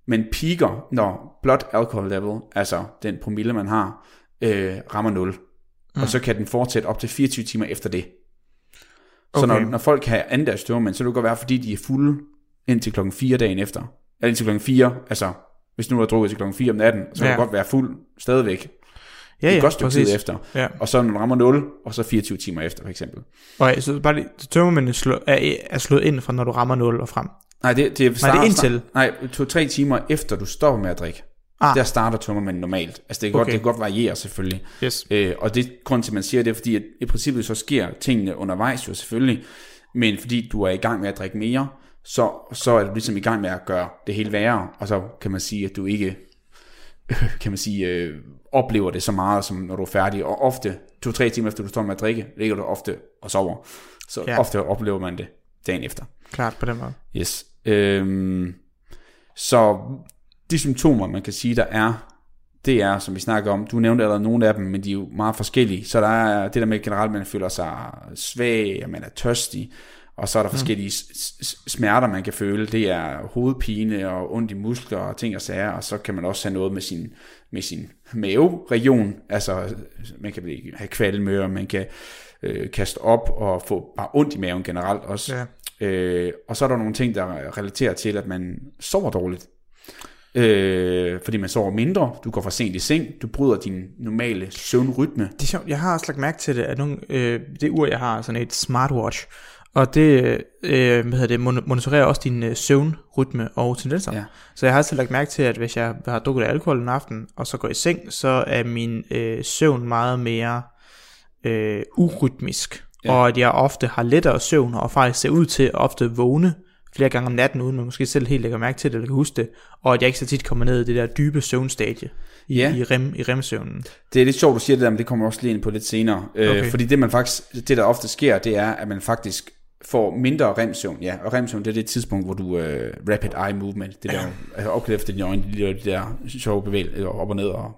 men piker, når blood alcohol level, altså den promille, man har, øh, rammer 0. Mm. Og så kan den fortsætte op til 24 timer efter det. Så Okay. når, når folk har anden deres støvmænd, så kan det godt være, fordi de er fulde indtil klokken 4 dagen efter. Eller indtil klokken 4, altså hvis nu du har drukket til klokken 4 om natten, så kan Ja. du godt være fuld stadigvæk. Ja, et ja, godt stykke præcis. tid efter. Ja. Og så når den rammer 0, og så 24 timer efter for eksempel. Okay, så bare lige, så tømmermændene slå, er, er slået ind fra, når du rammer 0 og frem. Nej, det, det, starter, indtil? Nej, to-tre timer efter du stopper med at drikke. Ah. Der starter tømmermænd normalt. Altså det kan, okay. godt, det kan godt variere selvfølgelig. Yes. Øh, og det grund til, at man siger det, er fordi, at i princippet så sker tingene undervejs jo selvfølgelig, men fordi du er i gang med at drikke mere, så, så er du ligesom i gang med at gøre det hele værre, og så kan man sige, at du ikke (laughs) kan man sige, øh, oplever det så meget, som når du er færdig, og ofte, to-tre timer efter du står med at drikke, ligger du ofte og sover. Så Ja. ofte oplever man det dagen efter. Klart på den måde. Yes. Øhm, så de symptomer, man kan sige, der er, det er, som vi snakker om, du nævnte allerede nogle af dem, men de er jo meget forskellige. Så der er det der med generelt, man føler sig svag, og man er tørstig, og så er der forskellige s- s- smerter, man kan føle. Det er hovedpine og ondt i muskler og ting og sager, og så kan man også have noget med sin, med sin maveregion. Altså, man kan blive- have kvalme, og man kan øh, kaste op og få bare ondt i maven generelt også. Ja. Øh, og så er der nogle ting, der relaterer til, at man sover dårligt. Øh, fordi man sover mindre, du går for sent i seng, du bryder din normale søvnrytme. Det er sjovt, jeg har også lagt mærke til det, at nogle, øh, det ur, jeg har, sådan et smartwatch, og det, øh, hvad hedder det mon- monitorerer også din øh, søvnrytme og tendenser. Ja. Så jeg har altid lagt mærke til, at hvis jeg har drukket alkohol en aften, og så går i seng, så er min øh, søvn meget mere øh, urytmisk. Ja. Og at jeg ofte har lettere søvn, og faktisk ser ud til at ofte vågne flere gange om natten, uden man måske selv helt lægger mærke til det, eller kan huske det, og at jeg ikke så tit kommer ned i det der dybe søvnstadie i, Ja. i, rem, i remsøvnen. Det er lidt sjovt, du siger det der, men det kommer også lige ind på lidt senere. Øh, Okay. Fordi det, man faktisk, det, der ofte sker, det er, at man faktisk får mindre remsøvn. Ja, og remsøvn, det er det tidspunkt, hvor du øh, rapid eye movement, det der, altså opklædt efter dine øjne, de der, de der sjove bevægelser op og ned og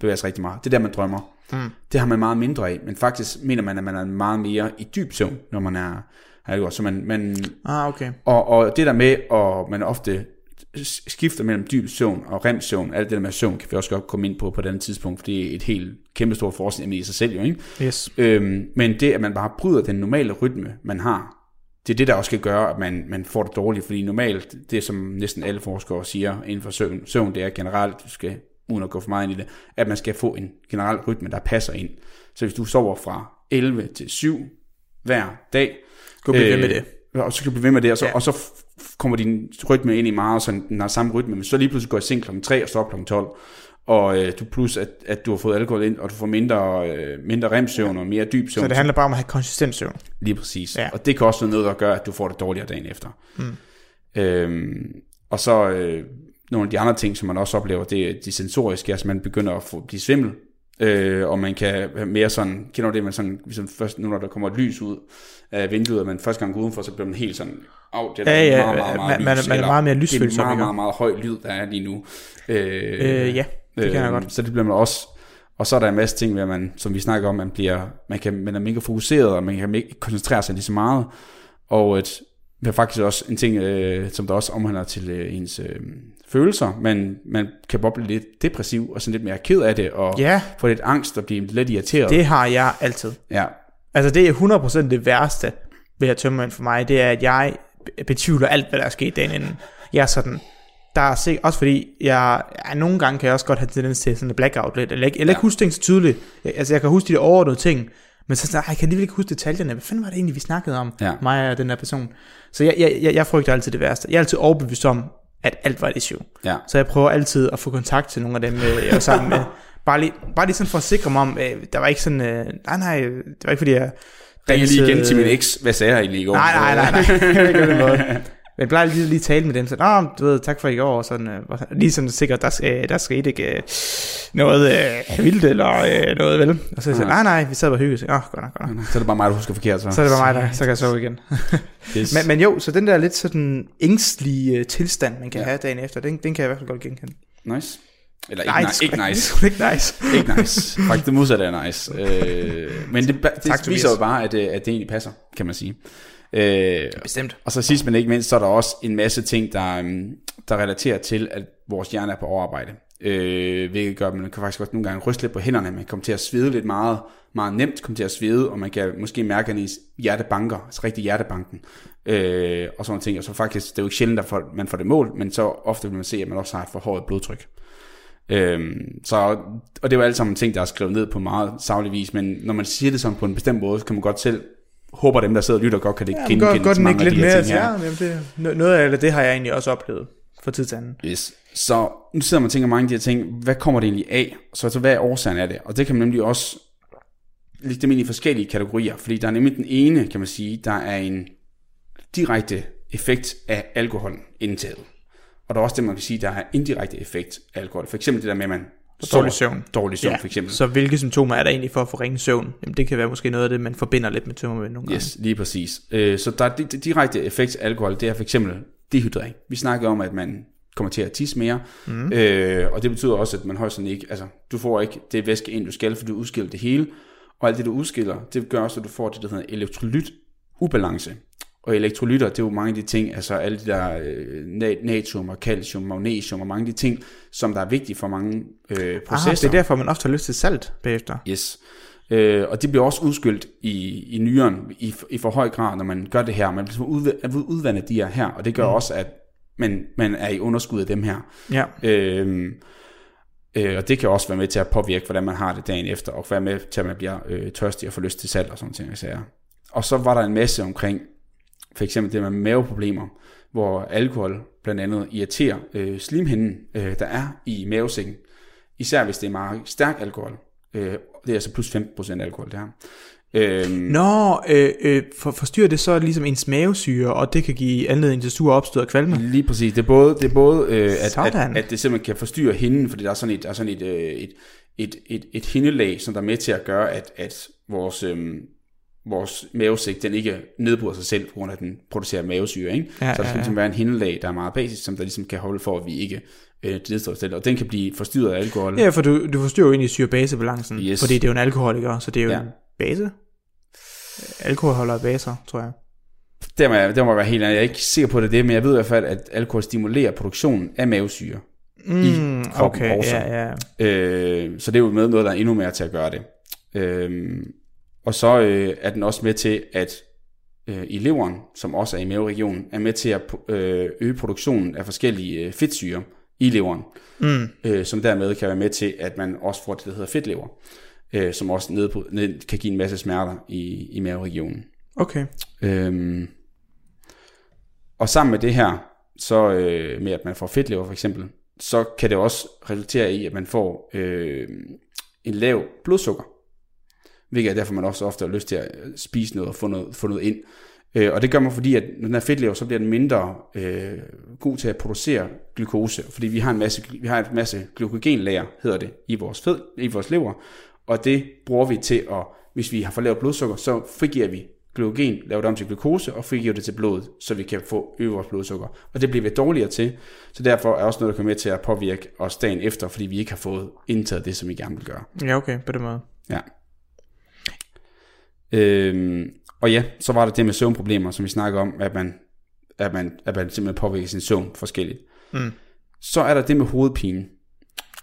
bevæger sig rigtig meget. Det er der, man drømmer. Mm. Det har man meget mindre af, men faktisk mener man, at man er meget mere i dyb søvn, når man er, har godt. Så man, man, Ah, okay. og, og det der med, at man ofte skifter mellem dyb søvn og rem søvn, alt det der med søvn, kan vi også godt komme ind på på et andet tidspunkt, for det er et helt kæmpestort forskning i sig selv jo, ikke? Yes. Øhm, men det, at man bare bryder den normale rytme, man har, det er det, der også skal gøre, at man, man får det dårligt, fordi normalt, det som næsten alle forskere siger inden for søvn, søvn det er generelt, du skal, uden at gå for meget ind i det, at man skal få en generel rytme, der passer ind. Så hvis du sover fra 11 til 7, hver dag. Gå blive ved med det. Og så kan du blive ved med det, og så, Ja. og så kommer din rytme ind i meget, så den har samme rytme, men så lige pludselig går i seng kl. 3 og stopper kl. 12, og øh, du plus, at, at du har fået alkohol ind, og du får mindre, øh, mindre remsøvn og mere dyb søvn. Så det handler bare om at have konsistent søvn. Lige præcis. Ja. Og det kan også være noget, der gør, at du får det dårligere dagen efter. Mm. Øhm, og så øh, nogle af de andre ting, som man også oplever, det er de sensoriske, altså man begynder at få, blive svimmel, øh, og man kan mere sådan, kender det, man sådan, ligesom først, nu når der kommer et lys ud af vinduet, og man første gang går udenfor, så bliver man helt sådan, af, det er Ja, ja, meget, meget, meget man- lys, man er meget mere Det lysfølsom, er meget, ikke? meget, meget høj lyd, der er lige nu. Øh, Øh, ja, det kan jeg godt. Så det bliver man også, og så er der en masse ting, hvor man, som vi snakker om, man, bliver, man, kan, man er mega fokuseret, og man kan ikke koncentrere sig lige så meget. Og et, det er faktisk også en ting, øh, som der også omhandler til øh, ens øh, følelser. Man, man kan bare blive lidt depressiv, og sådan lidt mere ked af det, og Ja, få lidt angst og blive lidt irriteret. det har jeg altid. Ja, Altså det er 100% det værste ved at tømme for mig, det er, at jeg betvivler alt, hvad der er sket dagen inden. Jeg er sådan, der er sikkert, også fordi, jeg, ja, nogle gange kan jeg også godt have tendens til sådan en blackout lidt, eller ikke, eller ikke Ja. huske ting så tydeligt. Jeg, altså jeg kan huske de overordnede ting, men så sådan, "Ej, jeg kan alligevel ikke huske detaljerne. Hvad fanden var det egentlig, vi snakkede om, Ja. mig og den der person? Så jeg, jeg, jeg, jeg frygter altid det værste. Jeg er altid overbevist om, at alt var et issue. ja. Så jeg prøver altid at få kontakt til nogle af dem, øh, jeg var sammen med. (laughs) Bare lige, bare lige sådan for at sikre mig om, øh, der var ikke sådan, øh, nej nej, det var ikke fordi jeg... Ring lige igen til min eks. Hvad sagde jeg egentlig i går? Nej, nej, nej, nej. (laughs) Men jeg plejer lige lige at tale med dem, så Nå, du ved, tak for i går, og sådan, øh, lige sådan sikkert, der, skal, der skete ikke øh, noget øh, vildt, eller øh, noget, vel? Og så jeg sådan, nej, nej, vi sad bare og hyggede, så, åh, godt nok, godt nok. Så er det bare mig, der husker forkert. Så, Så er det bare mig, der, så kan jeg sove igen. (laughs) Yes. Men, men jo, så den der lidt sådan ængstlige øh, tilstand, man kan Ja. have dagen efter, den, den kan jeg i hvert fald godt genkende. Nice. Eller ikke, det nej, er ikke nice. ikke (laughs) nice. ikke nice. Faktisk det modsatte er nice. Øh, men det, det Tak, viser jo bare, at, det- at det egentlig passer, kan man sige. Øh, Bestemt. og så sidst men ikke mindst, så er der også en masse ting, der, øhm, der relaterer til, at vores hjerne er på overarbejde. Øh, hvilket gør, at man kan faktisk godt nogle gange ryste lidt på hænderne. Man kommer til at svede lidt meget, meget nemt komme til at svede, og man kan måske mærke, at ens hjerte banker, altså rigtig hjertebanken, øh, og sådan nogle ting. Og så faktisk, det er jo ikke sjældent, at man får det mål, men så ofte vil man se, at man også har et forhøjet blodtryk. Øhm, så, og det var alt sammen ting, der er skrevet ned på meget savlig vis, men når man siger det sådan på en bestemt måde, så kan man godt selv, håber dem, der sidder og lytter, godt kan det Ja, genkende godt, godt mange af lidt de mere. ting her. Ja, jamen det, no- noget af det, det har jeg egentlig også oplevet for tid til anden. Yes. Så nu sidder man og tænker mange af de her ting, hvad kommer det egentlig af? Så altså, hvad er årsagen af det? Og det kan man nemlig også lægge dem ind i forskellige kategorier, fordi der er nemlig den ene, kan man sige, der er en direkte effekt af alkoholindtaget. Og der er også det, man kan sige, der er indirekte effekt af alkohol. For eksempel det der med, at man Dårlig søvn. Dårlig søvn, for eksempel. Så hvilke symptomer er der egentlig for at få ringe søvn? Jamen, det kan være måske noget af det, man forbinder lidt med tømmermænd nogle gange. Yes, lige præcis. Øh, så der er di- di- direkte effekt af alkohol, det er for eksempel dehydrering. Vi snakkede om, at man kommer til at tisse mere, mm. øh, og det betyder også, at man højst ikke, altså du får ikke det væske ind, du skal, for du udskiller det hele, og alt det, du udskiller, det gør også, at du får det, der hedder elektrolyt ubalance. Og elektrolytter, det er jo mange af de ting, altså alle de der øh, nat- natrium og calcium, magnesium og mange af de ting, som der er vigtige for mange øh, Aha, processer. det er derfor, man ofte har lyst til salt bagefter. Yes. Øh, og det bliver også udskyldt i, i nyren i, i for høj grad, når man gør det her. Man bliver udv- udvandet de her her, og det gør mm. også, at man, man er i underskud af dem her. Ja. Øh, øh, og det kan også være med til at påvirke, hvordan man har det dagen efter, og være med til, at man bliver øh, tørstig og får lyst til salt og sådan ting. Og så var der en masse omkring, for eksempel det med maveproblemer, hvor alkohol blandt andet irriterer øh, slimhinden, øh, der er i mavesækken. Især hvis det er meget stærk alkohol. Øh, det er altså plus 15% alkohol, det her. Øhm, Nå, øh, øh, for, forstyrrer det så ligesom ens mavesyre, og det kan give anledning til sur opstød og kvalme? Lige præcis. Det er både, det er både øh, at, at, at det simpelthen kan forstyrre hinden, fordi der er sådan et, der er sådan et, øh, et, et, et, et hindelag, som der er med til at gøre, at, at vores, øh, vores mavesæk, den ikke nedbryder sig selv, på grund af, at den producerer mavesyre. Ikke? Ja, så der skal ja, ja. ligesom være en hindelag, der er meget basisk, som der ligesom kan holde for, at vi ikke øh, nedstår selv. Og den kan blive forstyrret af alkohol. Ja, for du, du forstyrrer jo egentlig syre-base-balancen, Yes. fordi det er jo en alkoholiker, så det er jo Ja. ja. en base. Alkohol holder baser, tror jeg. Der må, jeg, der må jeg være helt ærlig. Jeg er ikke sikker på, det det, men jeg ved i hvert fald, at alkohol stimulerer produktionen af mavesyre. Mm, kroppen okay, også. ja, ja. Øh, så det er jo med noget, der er endnu mere til at gøre det. Øh, og så øh, er den også med til, at øh, i leveren, som også er i maveregionen, er med til at øh, øge produktionen af forskellige øh, fedtsyre i leveren, Mm. øh, som dermed kan være med til, at man også får det, der hedder fedtlever, øh, som også ned på, ned, kan give en masse smerter i, i maveregionen. Okay. Øhm, og sammen med det her, så øh, med at man får fedtlever for eksempel, så kan det også resultere i, at man får øh, en lav blodsukker. Hvilket er derfor, man også ofte har lyst til at spise noget og få noget, få noget ind. Øh, og det gør man, fordi at når den er fedtlever, så bliver den mindre øh, god til at producere glukose. Fordi vi har en masse, vi har en masse glykogenlager, hedder det, i vores, fed, i vores lever. Og det bruger vi til at, hvis vi har for lavt blodsukker, så frigiver vi glykogen, laver det om til glukose og frigiver det til blodet, så vi kan få øge vores blodsukker. Og det bliver vi dårligere til, så derfor er også noget, der kommer med til at påvirke os dagen efter, fordi vi ikke har fået indtaget det, som vi gerne vil gøre. Ja, okay, på den måde. Ja. Øhm, og ja, så var der det med søvnproblemer, som vi snakker om, at man, at man, at man simpelthen påvirker sin søvn forskelligt. Mm. Så er der det med hovedpine.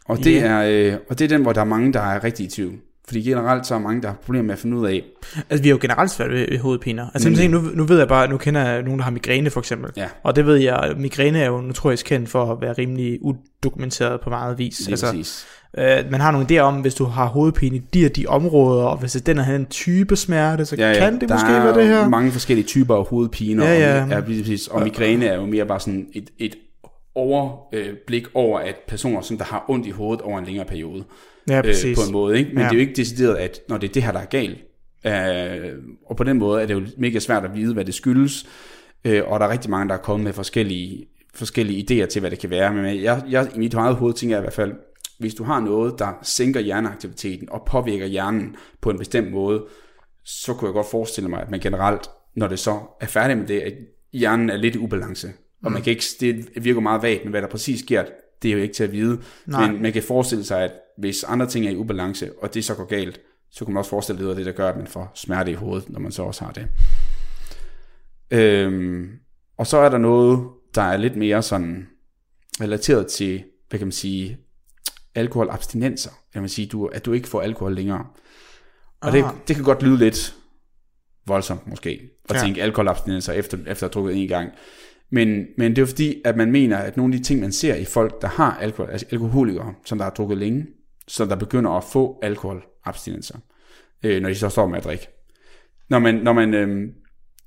Og det, Ja. er, øh, og det er den, hvor der er mange, der er rigtig i tvivl. Fordi generelt så er mange, der har problemer med at finde ud af, Altså, vi har jo generelt svært ved, ved hovedpiner. Altså, Nemlig. nu, nu ved jeg bare, nu kender jeg nogen, der har migræne for eksempel. Ja. Og det ved jeg, migræne er jo notorisk kendt for at være rimelig udokumenteret på meget vis. lige altså, præcis. øh, man har nogle idéer om, hvis du har hovedpine i de og de områder, og hvis det den er en type smerte, så ja, ja. kan det der måske er være det her. mange forskellige typer af hovedpiner, Ja, ja. og, ja, præcis, og migræne er jo mere bare sådan et, et overblik over, at personer, som der har ondt i hovedet over en længere periode, Ja, øh, på en måde. Ikke? Men Ja. det er jo ikke decideret, at når det er det her, der er galt. Øh, og på den måde er det jo mega svært at vide, hvad det skyldes. Øh, og der er rigtig mange, der er kommet med forskellige, forskellige idéer til, hvad det kan være. Men jeg, jeg, i mit eget hoved tænker jeg i hvert fald, hvis du har noget, der sænker hjerneaktiviteten og påvirker hjernen på en bestemt måde, så kunne jeg godt forestille mig, at man generelt, når det så er færdig med det, at hjernen er lidt i ubalance. Og man kan ikke, det virker meget vagt, men hvad der præcis sker, det er jo ikke til at vide. Nej. Men man kan forestille sig, at hvis andre ting er i ubalance, og det så går galt, så kan man også forestille sig, at det er der gør, at man får smerte i hovedet, når man så også har det. Øhm, og så er der noget, der er lidt mere sådan relateret til, hvad kan man sige, alkoholabstinenser. Kan man sige, du, at du ikke får alkohol længere. Og det, Ah. det kan godt lyde lidt voldsomt måske, at ja. tænke alkoholabstinenser efter, efter at have drukket en gang. Men, men det er jo fordi, at man mener, at nogle af de ting, man ser i folk, der har alkohol, altså alkoholikere, som der har drukket længe, så der begynder at få alkoholabstinenser, øh, når de så står med at drikke. Når man, når man, øh,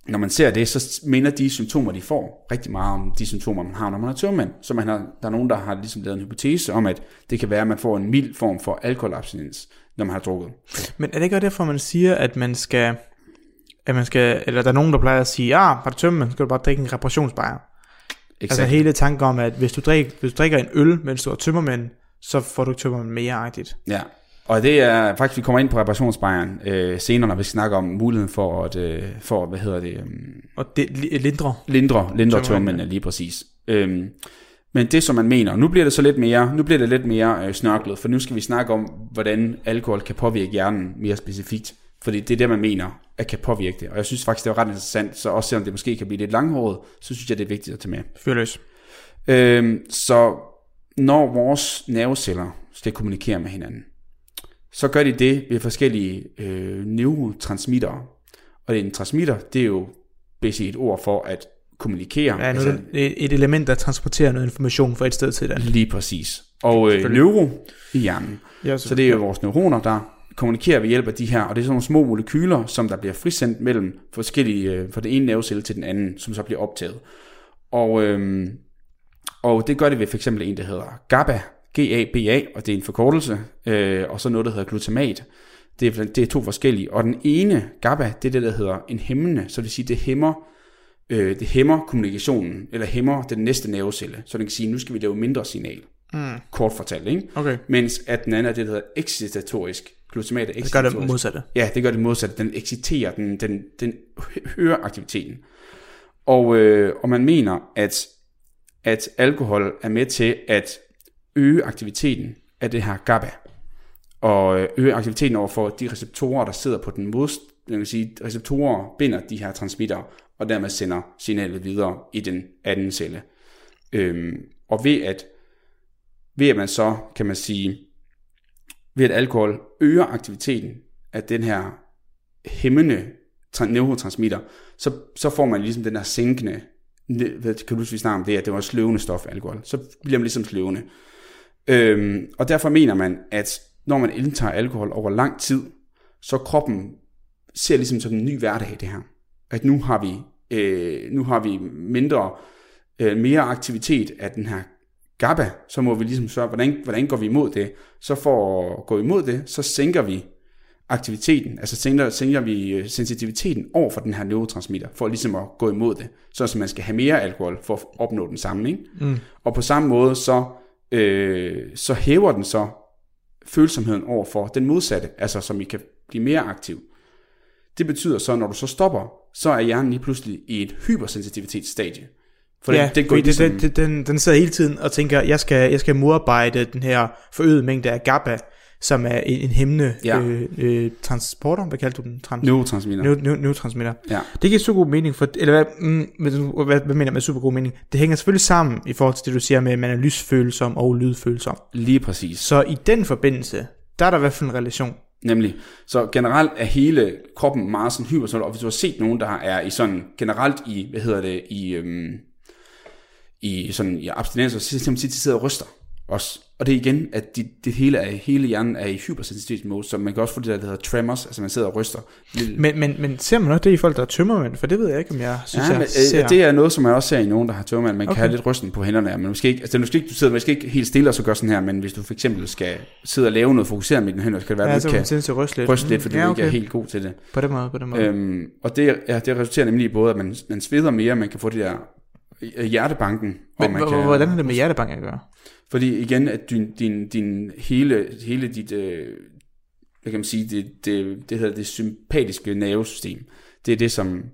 når man ser det, så minder de symptomer, de får, rigtig meget om de symptomer, man har, når man er tørmand. Så man har, der er nogen, der har ligesom lavet en hypotese om, at det kan være, at man får en mild form for alkoholabstinens, når man har drukket. Men er det ikke også derfor, man siger, at man skal... At man skal, eller der er nogen, der plejer at sige, ah, har du tømme, så skal du bare drikke en reparationsbajer. Altså hele tanken om, at hvis du, drik, hvis du drikker en øl, mens du er tømmermænd, så får du tømmermænd mere-agtigt. Ja, og det er faktisk, vi kommer ind på reparationsbejeren øh, senere, når vi snakker om muligheden for at, øh, for, hvad hedder det, um, Og det li- lindre. lindre, lindre Tømmermænd, tømmermændene lige præcis. Øhm, men det, som man mener, nu bliver det så lidt mere, nu bliver det lidt mere øh, snørklet, for nu skal vi snakke om, hvordan alkohol kan påvirke hjernen mere specifikt. Fordi det er det, man mener, at kan påvirke det. Og jeg synes faktisk, det er ret interessant, så også selvom det måske kan blive lidt langhåret, så synes jeg, det er vigtigt at tage med. Fyr løs. Øhm, så når vores nerveceller skal kommunikere med hinanden, så gør de det ved forskellige øh, neurotransmittere. Og en transmitter, det er jo basically et ord for at kommunikere. Ja, er det et element, der transporterer noget information fra et sted til et andet. Lige præcis. Og øh, neuro i hjernen. Ja, Så det er jo vores neuroner, der kommunikerer ved hjælp af de her, og det er sådan nogle små molekyler, som der bliver frisendt mellem forskellige, øh, fra den ene nervecelle til den anden, som så bliver optaget. Og, øhm, og det gør det ved for eksempel en, der hedder GABA, G-A-B-A, og det er en forkortelse, øh, og så noget, der hedder glutamat. Det er, det er to forskellige, og den ene, GABA, det er det, der hedder en hæmmende, så det vil sige, det hæmmer, øh, det hæmmer kommunikationen, eller hæmmer den næste nervecelle, så den kan sige, nu skal vi lave mindre signal, Mm. kort fortalt, ikke? Okay, Mens at den anden er det, der hedder excitatorisk. Glutamat er det gør det modsatte. Ja, det gør det modsatte. Den exciterer, den, den, den hører aktiviteten. Og, øh, og man mener, at, at alkohol er med til at øge aktiviteten af det her GABA. Og øh, øge aktiviteten over for de receptorer, der sidder på den modst, jeg vil sige, receptorer binder de her transmitter, og dermed sender signalet videre i den anden celle. Øhm, og ved at, ved at man så, kan man sige, ved at alkohol øger aktiviteten af den her hæmmende neurotransmitter, så, så får man ligesom den der sænkende, hvad kan du huske, vi snakker om det, at det var sløvende stof, alkohol. Så bliver man ligesom sløvende. Øhm, og derfor mener man, at når man indtager alkohol over lang tid, så kroppen ser ligesom som en ny hverdag, det her. at nu har vi, øh, nu har vi mindre, øh, mere aktivitet af den her GABA, så må vi ligesom sørge, hvordan, hvordan går vi imod det? Så for at gå imod det, så sænker vi aktiviteten, altså sænker, sænker vi øh, sensitiviteten over for den her neurotransmitter, for ligesom at gå imod det. Så man skal have mere alkohol for at opnå den samme. Ikke? Mm. Og på samme måde, så, øh, så hæver den så følsomheden over for den modsatte, altså som I kan blive mere aktiv. Det betyder så, når du så stopper, så er hjernen lige pludselig i et hypersensitivitetsstadie. For ja, det, går det, ligesom... det, den, den sidder hele tiden og tænker, jeg skal, jeg skal modarbejde den her forøgede mængde af GABA, som er en, en hæmmende ja. øh, øh, transporter, hvad kalder du den? Trans- neurotransmitter. Neu, neu, neurotransmitter. Ja. Det giver super god mening, for, eller hvad, mm, hvad, hvad, hvad mener jeg med super god mening? Det hænger selvfølgelig sammen i forhold til det, du siger med, at man er lysfølsom og lydfølsom. Lige præcis. Så i den forbindelse, der er der i hvert fald en relation. Nemlig. Så generelt er hele kroppen meget sådan hypersol, og hvis du har set nogen, der er i sådan, generelt i, hvad hedder det, i, øhm, i sådan i abstinens, så siger de sidder og ryster også. Og det er igen, at de, det hele, er, hele hjernen er i hypersensitivt mode, så man kan også få det der, der hedder tremors, altså man sidder og ryster. Men, men, men ser man også det i folk, der er tømmermænd? For det ved jeg ikke, om jeg synes, ja, jeg men, øh, ser. Det er noget, som man også ser i nogen, der har tømmermænd. Man okay. kan have lidt rysten på hænderne, men måske ikke, altså, måske ikke, du sidder måske ikke helt stille og så gør sådan her, men hvis du for eksempel skal sidde og lave noget fokuseret med dine hænder, så kan det være, ja, at du kan ryste lidt, ryste lidt fordi ja, okay. du ikke er helt god til det. På den måde, på den måde. Øhm, og det, ja, det resulterer nemlig i både, at man, man sveder mere, man kan få det der hjertebanken. Men, man kan, hvordan er det med hjertebanken at gøre? Fordi igen, at din, din, din hele, hele dit, øh, hvad kan man sige, det, det, det hedder det sympatiske nervesystem, det er det, som,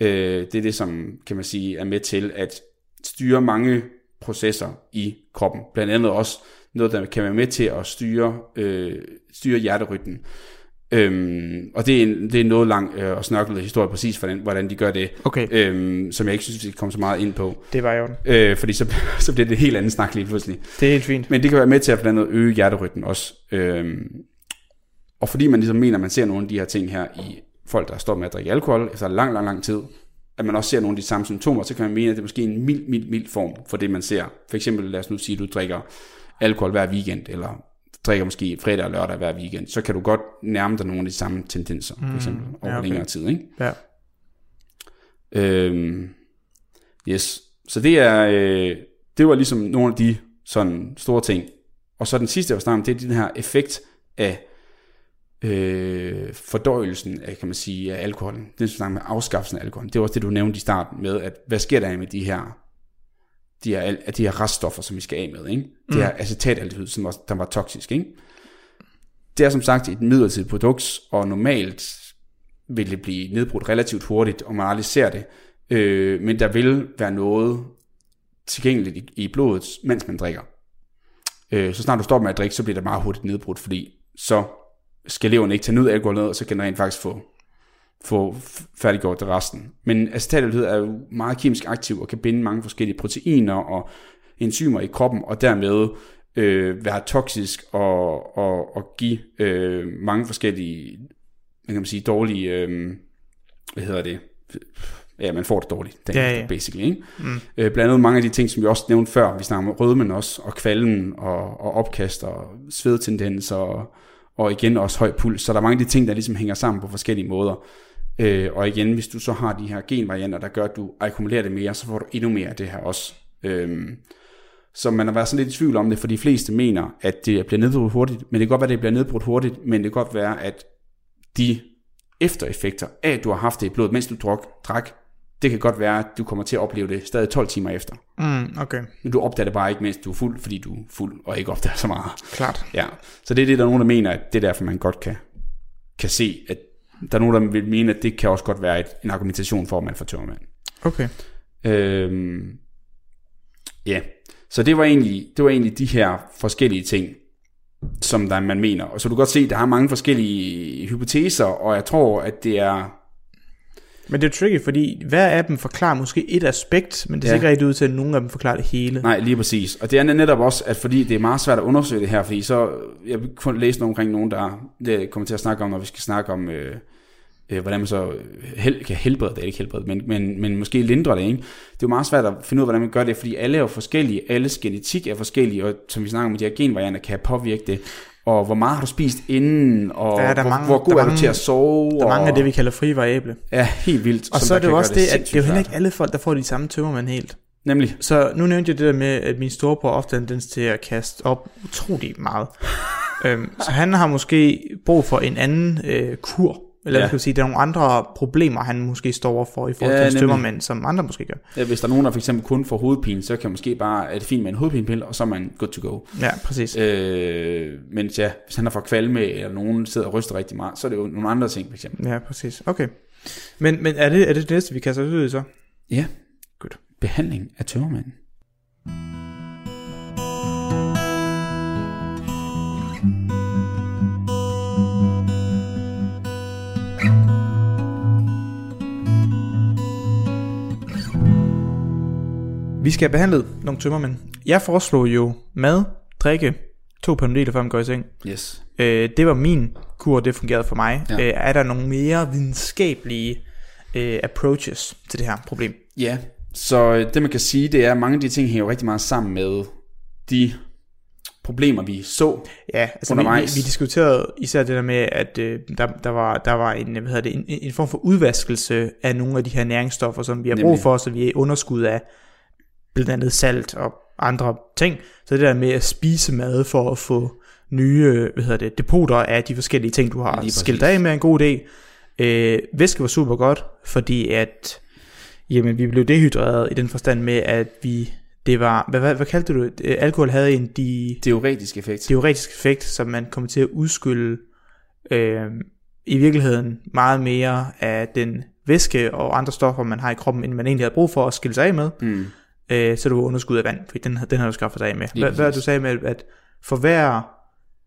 øh, det er det, som, kan man sige, er med til at styre mange processer i kroppen. Blandt andet også noget, der kan være med til at styre, øh, styre hjerterytmen. Øhm, og det er, en, det er en noget lang øh, og snørklet historie præcis, hvordan, hvordan de gør det, okay. øhm, som jeg ikke synes, vi skal komme så meget ind på. Det var jo øh, Fordi så, (laughs) så bliver det et helt andet snak lige pludselig. Det er helt fint. Men det kan være med til at blandt andet øge hjerterytmen også. Øhm, og fordi man ligesom mener, at man ser nogle af de her ting her i folk, der står med at drikke alkohol efter lang, lang, lang tid, at man også ser nogle af de samme symptomer, så kan man mene, at det er måske en mild, mild, mild form for det, man ser. For eksempel, lad os nu sige, at du drikker alkohol hver weekend, eller drikker måske fredag og lørdag hver weekend, så kan du godt nærme dig nogle af de samme tendenser, mm, for eksempel, over ja, okay. længere tid. Ikke? Ja. Øhm, yes, så det er, øh, det var ligesom nogle af de sådan store ting. Og så den sidste, jeg var snart det er den her effekt af øh, fordøjelsen af, kan man sige, af alkoholen. Det er med afskaffelsen af alkoholen. Det var også det, du nævnte i starten med, at hvad sker der med de her de her, de her reststoffer, som vi skal af med. Ikke? Det her mm. acetaldehyd, som var, der var toksisk. Ikke? Det er som sagt et midlertidigt produkt, og normalt vil det blive nedbrudt relativt hurtigt, og man aldrig ser det. Øh, men der vil være noget tilgængeligt i, i blodet, mens man drikker. Øh, så snart du stopper med at drikke, så bliver det meget hurtigt nedbrudt, fordi så skal leveren ikke tage ned alkohol ned, og så kan den rent faktisk få få færdiggjort det resten. Men acetaldehyd er jo meget kemisk aktiv og kan binde mange forskellige proteiner og enzymer i kroppen, og dermed øh, være toksisk og, og, og give øh, mange forskellige, man kan man sige, dårlige, øh, hvad hedder det, ja, man får det dårligt, det ja, ja. basically. Ikke? Mm. Øh, blandt andet mange af de ting, som vi også nævnte før, vi snakker om rødmen også, og kvalmen, og, og opkast, og svedtendenser, og, og igen også høj puls. Så der er mange af de ting, der ligesom hænger sammen på forskellige måder. Øh, og igen, hvis du så har de her genvarianter, der gør, at du akkumulerer det mere, så får du endnu mere af det her også. Øh, så man har været sådan lidt i tvivl om det, for de fleste mener, at det bliver nedbrudt hurtigt, men det kan godt være, at det bliver nedbrudt hurtigt, men det kan godt være, at de eftereffekter af, at du har haft det i blodet, mens du drak, drak det kan godt være, at du kommer til at opleve det stadig 12 timer efter. Mm, okay. Men du opdager det bare ikke, mens du er fuld, fordi du er fuld og ikke opdager så meget. Klart. Ja. Så det er det, der er nogen, der mener, at det er derfor, man godt kan, kan se, at der er nogen, der vil mene, at det kan også godt være et, en argumentation for, at man får tømmermand. Okay. Øhm, ja, så det var, egentlig, det var egentlig de her forskellige ting, som der man mener. Og så du kan godt se, at der er mange forskellige hypoteser, og jeg tror, at det er men det er tricky, fordi hver af dem forklarer måske et aspekt, men det ser ja. ikke rigtig ud til, at nogen af dem forklarer det hele. Nej, lige præcis. Og det er netop også, at fordi det er meget svært at undersøge det her, fordi så, jeg vil kun læse noget omkring nogen, der det kommer til at snakke om, når vi skal snakke om, øh, øh, hvordan man så hel, kan helbrede det, ikke helbrede men, men, men måske lindre det. Ikke? Det er jo meget svært at finde ud af, hvordan man gør det, fordi alle er jo forskellige, alles genetik er forskellige, og som vi snakker om, de her genvarianter kan påvirke det. Og hvor meget har du spist inden, og Ja, der er hvor, mange- hvor god der er du mange- til at sove. Der er og, mange af det, vi kalder fri variable. Ja, helt vildt. Og så er det jo også det, at det er jo heller ikke alle folk, der får de samme tømmermænd helt. Nemlig. Så nu nævnte jeg det der med, at min storebror ofte har en tendens til at kaste op utrolig meget. (laughs) øhm, så han har måske brug for en anden øh, kur. Eller Ja. skal sige, der er nogle andre problemer, han måske står overfor i forhold Ja, til tømmermænd, som andre måske gør. Ja, hvis der er nogen, der for eksempel kun får hovedpine, så kan måske bare, er det fint med en hovedpinepille, og så er man good to go. Ja, præcis. Øh, mens ja, hvis han har fået kvalme, eller nogen sidder og ryster rigtig meget, så er det jo nogle andre ting, for eksempel. Ja, præcis. Okay. Men, men er, det, er det det næste, vi kaster ud i så? Ja. Godt. Behandling af tømmermanden. Vi skal have behandlet nogle tømmermænd. Jeg foreslog jo mad, drikke, to panodiler, før man går i seng. Yes. Øh, det var min kur, det fungerede for mig. Ja. Øh, er der nogle mere videnskabelige øh, approaches til det her problem? Ja, så øh, det man kan sige, det er, at mange af de ting hænger jo rigtig meget sammen med de problemer, vi så. Ja, altså vi, vi, vi diskuterede især det der med, at øh, der, der, var, der var en, hvad det, en, en form for udvaskelse af nogle af de her næringsstoffer, som vi har brug Nemlig. for, så vi er i underskud af blandt andet salt og andre ting. Så det der med at spise mad for at få nye øh, hvad hedder det, depoter af de forskellige ting, du har skilt af med, er en god idé. Øh, væske var super godt, fordi at jamen, vi blev dehydreret i den forstand med, at vi det var, hvad, hvad, hvad kaldte du det? Øh, Alkohol havde en de, Teoretisk effekt. teoretisk effekt, som man kommer til at udskylle øh, i virkeligheden meget mere af den væske og andre stoffer, man har i kroppen, end man egentlig havde brug for at skille sig af med, Mm. Øh, så du var underskud af vand, for den, den har du skaffet dig af med. Hvad, hvad du sagde med, at for hver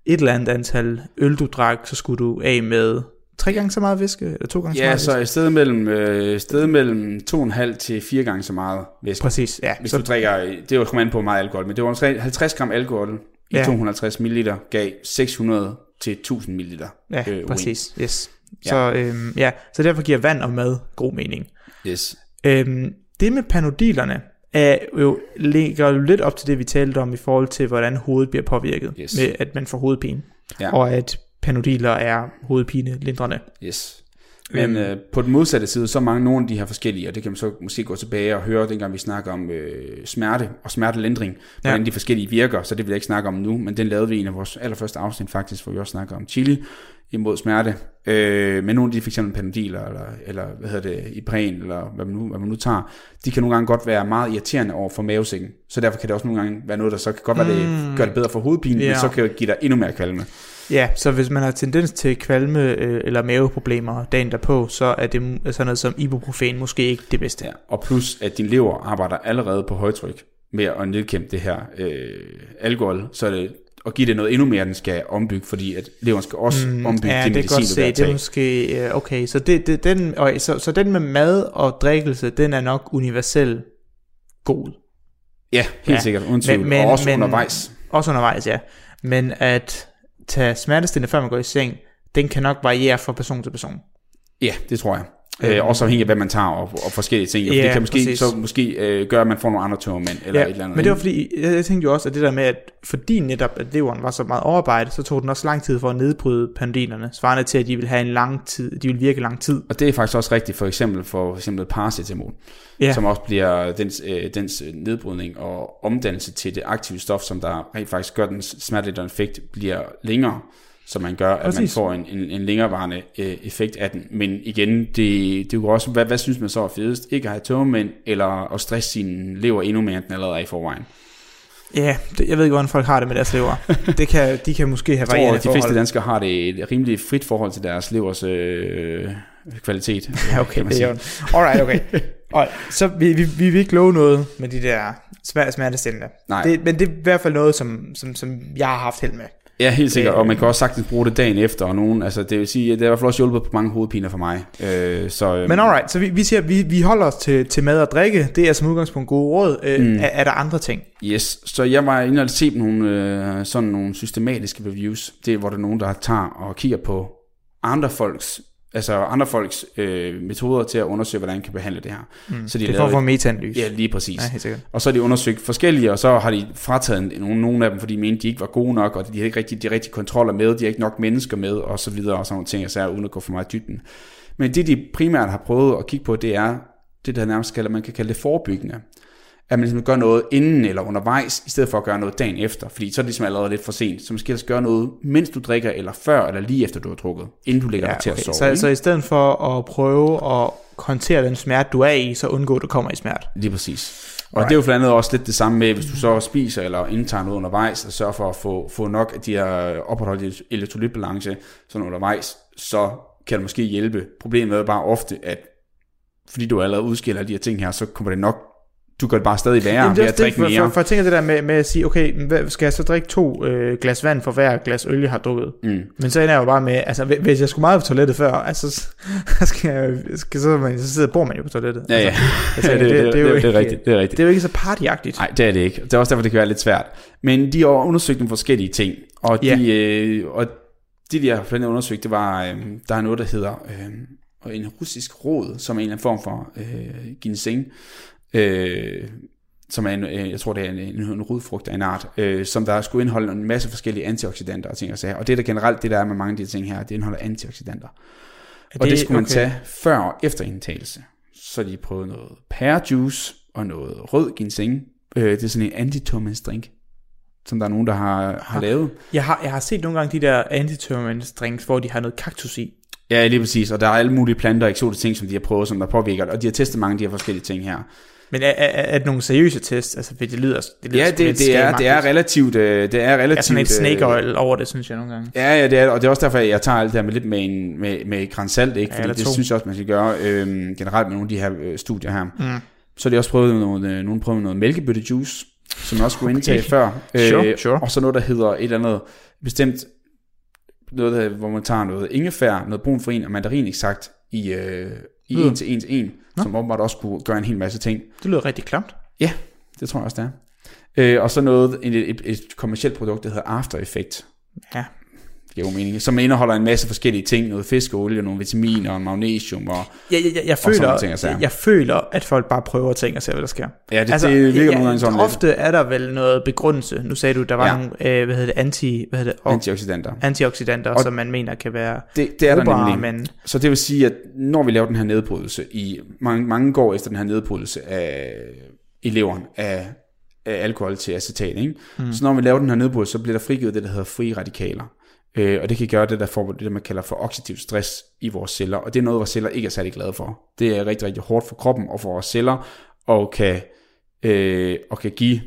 et eller andet antal øl, du drak, så skulle du af med tre gange så meget væske, eller to gange så Ja, meget så væske? i stedet mellem, øh, sted mellem 2,5 til 4 gange så meget væske. Præcis, ja. Hvis Så, du drikker, det er jo kommet på meget alkohol, men det var omkring 50 gram alkohol i Ja. 250 ml gav 600 til 1000 ml. ja, øh, præcis, yes. Ja. Så, øhm, ja, så derfor giver vand og mad god mening. Yes. Øhm, det med panodilerne er jo, ligger jo lidt op til det, vi talte om i forhold til, hvordan hovedet bliver påvirket, Yes. med at man får hovedpine, Ja. og at panodiler er hovedpinelindrende. Yes. Men Øhm. øh, på den modsatte side, så mange nogle af de her forskellige, og det kan man så måske gå tilbage og høre, dengang vi snakker om øh, smerte og smertelindring, hvordan Ja. de forskellige virker, så det vil jeg ikke snakke om nu, men den lavede vi i en af vores allerførste afsnit faktisk, hvor vi også snakker om chili imod smerte, øh, men nogle af de eksempel panodiler, eller, eller hvad hedder det, Ipren, eller hvad man, nu, hvad man nu tager, de kan nogle gange godt være meget irriterende over for mavesækken, så derfor kan det også nogle gange være noget, der så kan godt være, det gør det bedre for hovedpine, Ja. men så kan det give dig endnu mere kvalme. Ja, så hvis man har tendens til kvalme øh, eller maveproblemer dagen derpå, så er det sådan noget som ibuprofen måske ikke det bedste. Ja, og plus at din lever arbejder allerede på højtryk med at nedkæmpe det her øh, alkohol, så er det at give det noget endnu mere, den skal ombygge, fordi at leveren skal også mm, ombygge ja, det det er medicin, godt se. Det er måske, øh, okay, så, det, det, den, og, så, så den med mad og drikkelse, den er nok universel god. Ja, helt Ja. sikkert, uden tvivl, Men- men- og også men- undervejs. Også undervejs, ja. Men at tage smertestillende, før man går i seng, den kan nok variere fra person til person. Ja, det tror jeg. Øh, også afhængig af, hvad man tager, og, og forskellige ting. Ja, Ja, det kan måske, præcis. så måske øh, gøre, at man får nogle andre tømmermænd, eller et eller andet. men det var fordi, jeg, jeg tænkte jo også, at det der med, at fordi netop, at leveren var så meget overarbejdet, så tog den også lang tid for at nedbryde panodilerne, svarende til, at de vil have en lang tid, de vil virke lang tid. Og det er faktisk også rigtigt, for eksempel for, for eksempel paracetamol, Ja. som også bliver dens, øh, dens nedbrydning og omdannelse til det aktive stof, som der rent faktisk gør den smertelindrende effekt, bliver længere, så man gør, at man Præcis. får en, en, en længerevarende øh, effekt af den. Men igen, det, det er jo også, hvad, hvad synes man så er fedest? Ikke at have tømmermænd, eller at stresse sin lever endnu mere, end den allerede er i forvejen. Ja, det, jeg ved ikke, hvordan folk har det med deres lever. (laughs) Det kan, de kan måske have Jeg tror, varierende de fleste danskere har det et rimelig frit forhold til deres levers øh, kvalitet. (laughs) Ja, okay, man det er jo. Alright, okay. (laughs) Alright, så vi, vi, vi vil ikke love noget med de der smertestillende. Nej. Det, men det er i hvert fald noget, som, som, som jeg har haft held med. Ja, helt sikkert, Det- og man kan også sagtens bruge det dagen efter, og nogen, altså det vil sige, det har i hvert fald også hjulpet på mange hovedpiner for mig. Øh, så, øh, Men alright, så vi, vi siger, vi, vi holder os til, til mad og drikke. Det er som udgangspunkt gode råd. Øh, Mm. er, er der andre ting? Yes, så jeg var inde og se nogle, øh, sådan nogle systematiske reviews. Det er, hvor der er nogen, der tager og kigger på andre folks altså andre folks øh, metoder til at undersøge, hvordan man kan behandle det her. Mm. Så de det er for at få metaanalyse. Ja, lige præcis. ja, helt sikkert. Og så har de undersøgt forskellige, og så har de frataget nogle, nogle af dem, fordi de mente, de ikke var gode nok, og de havde ikke rigtig, de rigtige kontroller med, de har ikke nok mennesker med, og så videre, og sådan nogle ting, og så uden at gå for meget i dybden. Men det, de primært har prøvet at kigge på, det er det, der nærmest kalder, man kan kalde det forebyggende. At man ligesom gør noget inden eller undervejs, i stedet for at gøre noget dagen efter. Fordi så er det ligesom allerede lidt for sent. Så man skal altså gøre noget, mens du drikker, eller før, eller lige efter du har drukket, inden du lægger Ja, dig til okay. at sove. så, ikke? så i stedet for at prøve at håndtere den smerte, du er i, så undgå, at du kommer i smerte. Lige præcis. Og det er jo blandt andet også lidt det samme med, hvis du så spiser eller indtager noget undervejs, og sørger for at få, få nok af de her opretholdt elektrolytbalance sådan undervejs, så kan det måske hjælpe. Problemet er bare ofte, at fordi du allerede udskiller de her ting her, så kommer det nok, du gør det bare stadig værre Jamen, det ved er at det, drikke mere. for, for jeg tænker det der med, med at sige, okay, hvad, skal jeg så drikke to øh, glas vand for hver glas øl, jeg har drukket? Mm. Men så ender jeg jo bare med, altså hvis- jeg skulle meget på toilettet før, altså (laughs) så skal jeg, skal så, man, så sidder, bor man jo på toilettet. Ja, ja. Altså, (laughs) det, det, det, det, jo det, er ikke- rigtigt. Det er rigtigt. Det er jo ikke så partyagtigt. Nej, det er det ikke. Det er også derfor, det kan være lidt svært. Men de har undersøgt nogle forskellige ting, og de, Ja. øh, og de, de har blandt andet undersøgt, det var, øh, der er noget, der hedder øh, en russisk råd, som er en eller anden form for øh, ginseng, øh, som er en, øh, jeg tror, det er en, en, en rodfrugt af en art, øh, som der skulle indeholde en masse forskellige antioxidanter og ting og sager. Og det der generelt, det der er med mange af de her ting her, det indeholder antioxidanter. Er Og det skulle man okay. tage før og efter indtagelse. Så de prøvede noget pærejuice og noget rød ginseng. Øh, det er sådan en antitomans drink, som der er nogen, der har, har lavet. Jeg har, jeg har set nogle gange de der antiturmans drinks, hvor de har noget kaktus i. Ja, lige præcis. Og der er alle mulige planter og eksotiske ting, som de har prøvet, som der påvirker det. Og de har testet mange af de her forskellige ting her. Men er, er, er det nogle seriøse tests? Altså, det lyder, det lyder Ja, det, det, er, det er relativt... øh, Det er Ja, relativt sådan et snake øh, oil over det, synes jeg nogle gange. Ja, ja, det er, og det er også derfor, jeg tager alt det her med lidt med, en, med, med et gran salt, ikke? Ja, Fordi eller det to. synes jeg også, man skal gøre øh, generelt med nogle af de her øh, studier her. Mm. Så har de også prøvet noget, øh, nogen prøvet noget mælkebøttejuice, som man også skulle Okay. indtage før. Sure, sure. Og så noget, der hedder et eller andet bestemt, noget, der, hvor man tager noget ingefær, noget brun farin og mandarin eksakt i, øh, i Lyder- en til en til en, som åbenbart også kunne gøre en hel masse ting. Det lyder rigtig klamt. Det tror jeg også, det er. Øh, og så noget, et, et, et kommersielt produkt, der hedder After Effect. Ja. Giver jo mening. Som indeholder en masse forskellige ting. Noget fiskeolie, nogle vitaminer, magnesium og... Jeg, jeg, jeg, jeg, sådan nogle ting, føler, jeg jeg, føler, at folk bare prøver ting og ser, hvad der sker. Ja, det, altså, det virker nogle gange sådan lidt. Ofte er der vel noget begrundelse. Nu sagde du, der var Ja. ja. nogle, øh, hvad hedder det, anti, hvad hedder det, oh, Antioxidanter. antioxidanter, Og- som man mener kan være Det, det er der nemlig. men Så det vil sige, at når vi laver den her nedbrydelse, i mange, mange går efter den her nedbrydelse af i leveren af, af alkohol til acetat, ikke? Mm. Så når vi laver den her nedbrydelse, så bliver der frigivet det, der hedder frie radikaler. Øh, og det kan gøre det, der får det, man kalder for oxidativ stress i vores celler. Og det er noget, vores celler ikke er særlig glade for. Det er rigtig, rigtig hårdt for kroppen og for vores celler, og kan, øh, og kan give,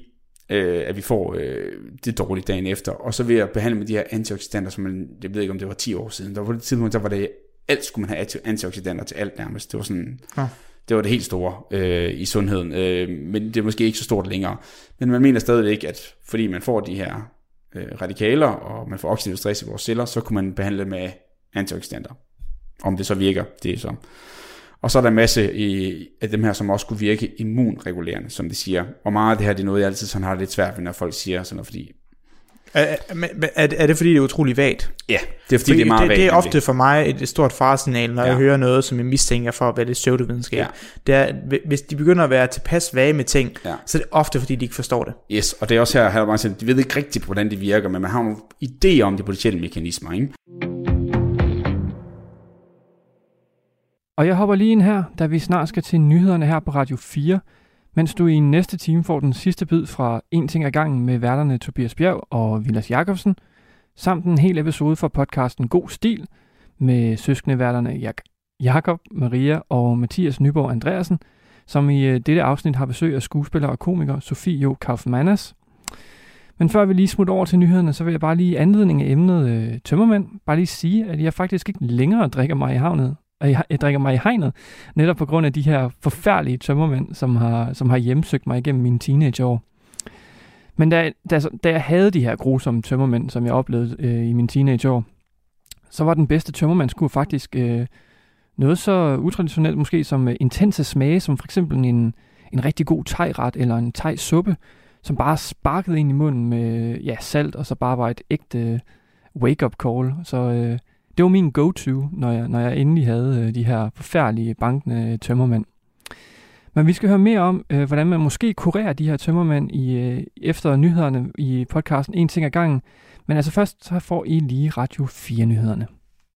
øh, at vi får øh, det dårligt dagen efter. Og så ved at behandle med de her antioxidanter, som man, jeg ved ikke, om det var 10 år siden, der var på det tidspunkt, der var det, alt skulle man have anti- antioxidanter til alt nærmest. Det var sådan, Nå. det var det helt store øh, i sundheden, øh, men det er måske ikke så stort længere. Men man mener stadigvæk, at fordi man får de her øh, radikaler, og man får oxidativ stress i vores celler, så kunne man behandle med antioxidanter. Om det så virker, det er så. Og så er der en masse i, af dem her, som også kunne virke immunregulerende, som de siger. Og meget af det her, det er noget, jeg altid sådan har det lidt svært ved, når folk siger sådan noget, fordi er, er, men er, er det fordi, det er utrolig vagt? Ja, det er fordi, det er meget det, det er vagt, ofte for mig et, et stort faresignal, når ja. Jeg hører noget, som jeg mistænker for at være lidt pseudovidenskab. Ja. Det er, hvis de begynder at være tilpas vage med ting, Ja. så er det ofte fordi, de ikke forstår det. Yes, og det er også her, her er mange, siger, de ved ikke rigtigt, hvordan det virker, men man har nogle idéer om de potentielle mekanismer, ikke? Og jeg hopper lige ind her, da vi snart skal til nyhederne her på Radio 4, mens du i næste time får den sidste bid fra En ting ad gangen med værterne Tobias Bjerg og Vilas Jakobsen, samt en hel episode fra podcasten God Stil med søskendeværterne Jak- Jakob, Maria og Mathias Nyborg Andreasen, som i øh, dette afsnit har besøg af skuespiller og komiker Sofie Jo Kaufmannas. Men før vi lige smutter over til nyhederne, så vil jeg bare lige i anledning af emnet øh, tømmermænd, bare lige sige, at jeg faktisk ikke længere drikker mig i havnet, jeg, jeg drikker mig i hegnet, netop på grund af de her forfærdelige tømmermænd, som har, som har hjemsøgt mig igennem mine teenageår. Men da, da, da jeg havde de her grusomme tømmermænd, som jeg oplevede øh, i mine teenageår, så var den bedste tømmermandskur faktisk øh, noget så utraditionelt måske som øh, intense smage, som for eksempel en, en rigtig god tegret eller en tegsuppe, som bare sparkede ind i munden med ja, salt, og så bare var et ægte øh, wake-up call. Så øh, det var min go-to, når jeg, når jeg endelig havde øh, de her forfærdelige bankende øh, tømmermænd. Men vi skal høre mere om, øh, hvordan man måske kurerer de her tømmermænd i, øh, efter nyhederne i podcasten En ting ad gangen. Men altså først så får I lige Radio 4 nyhederne.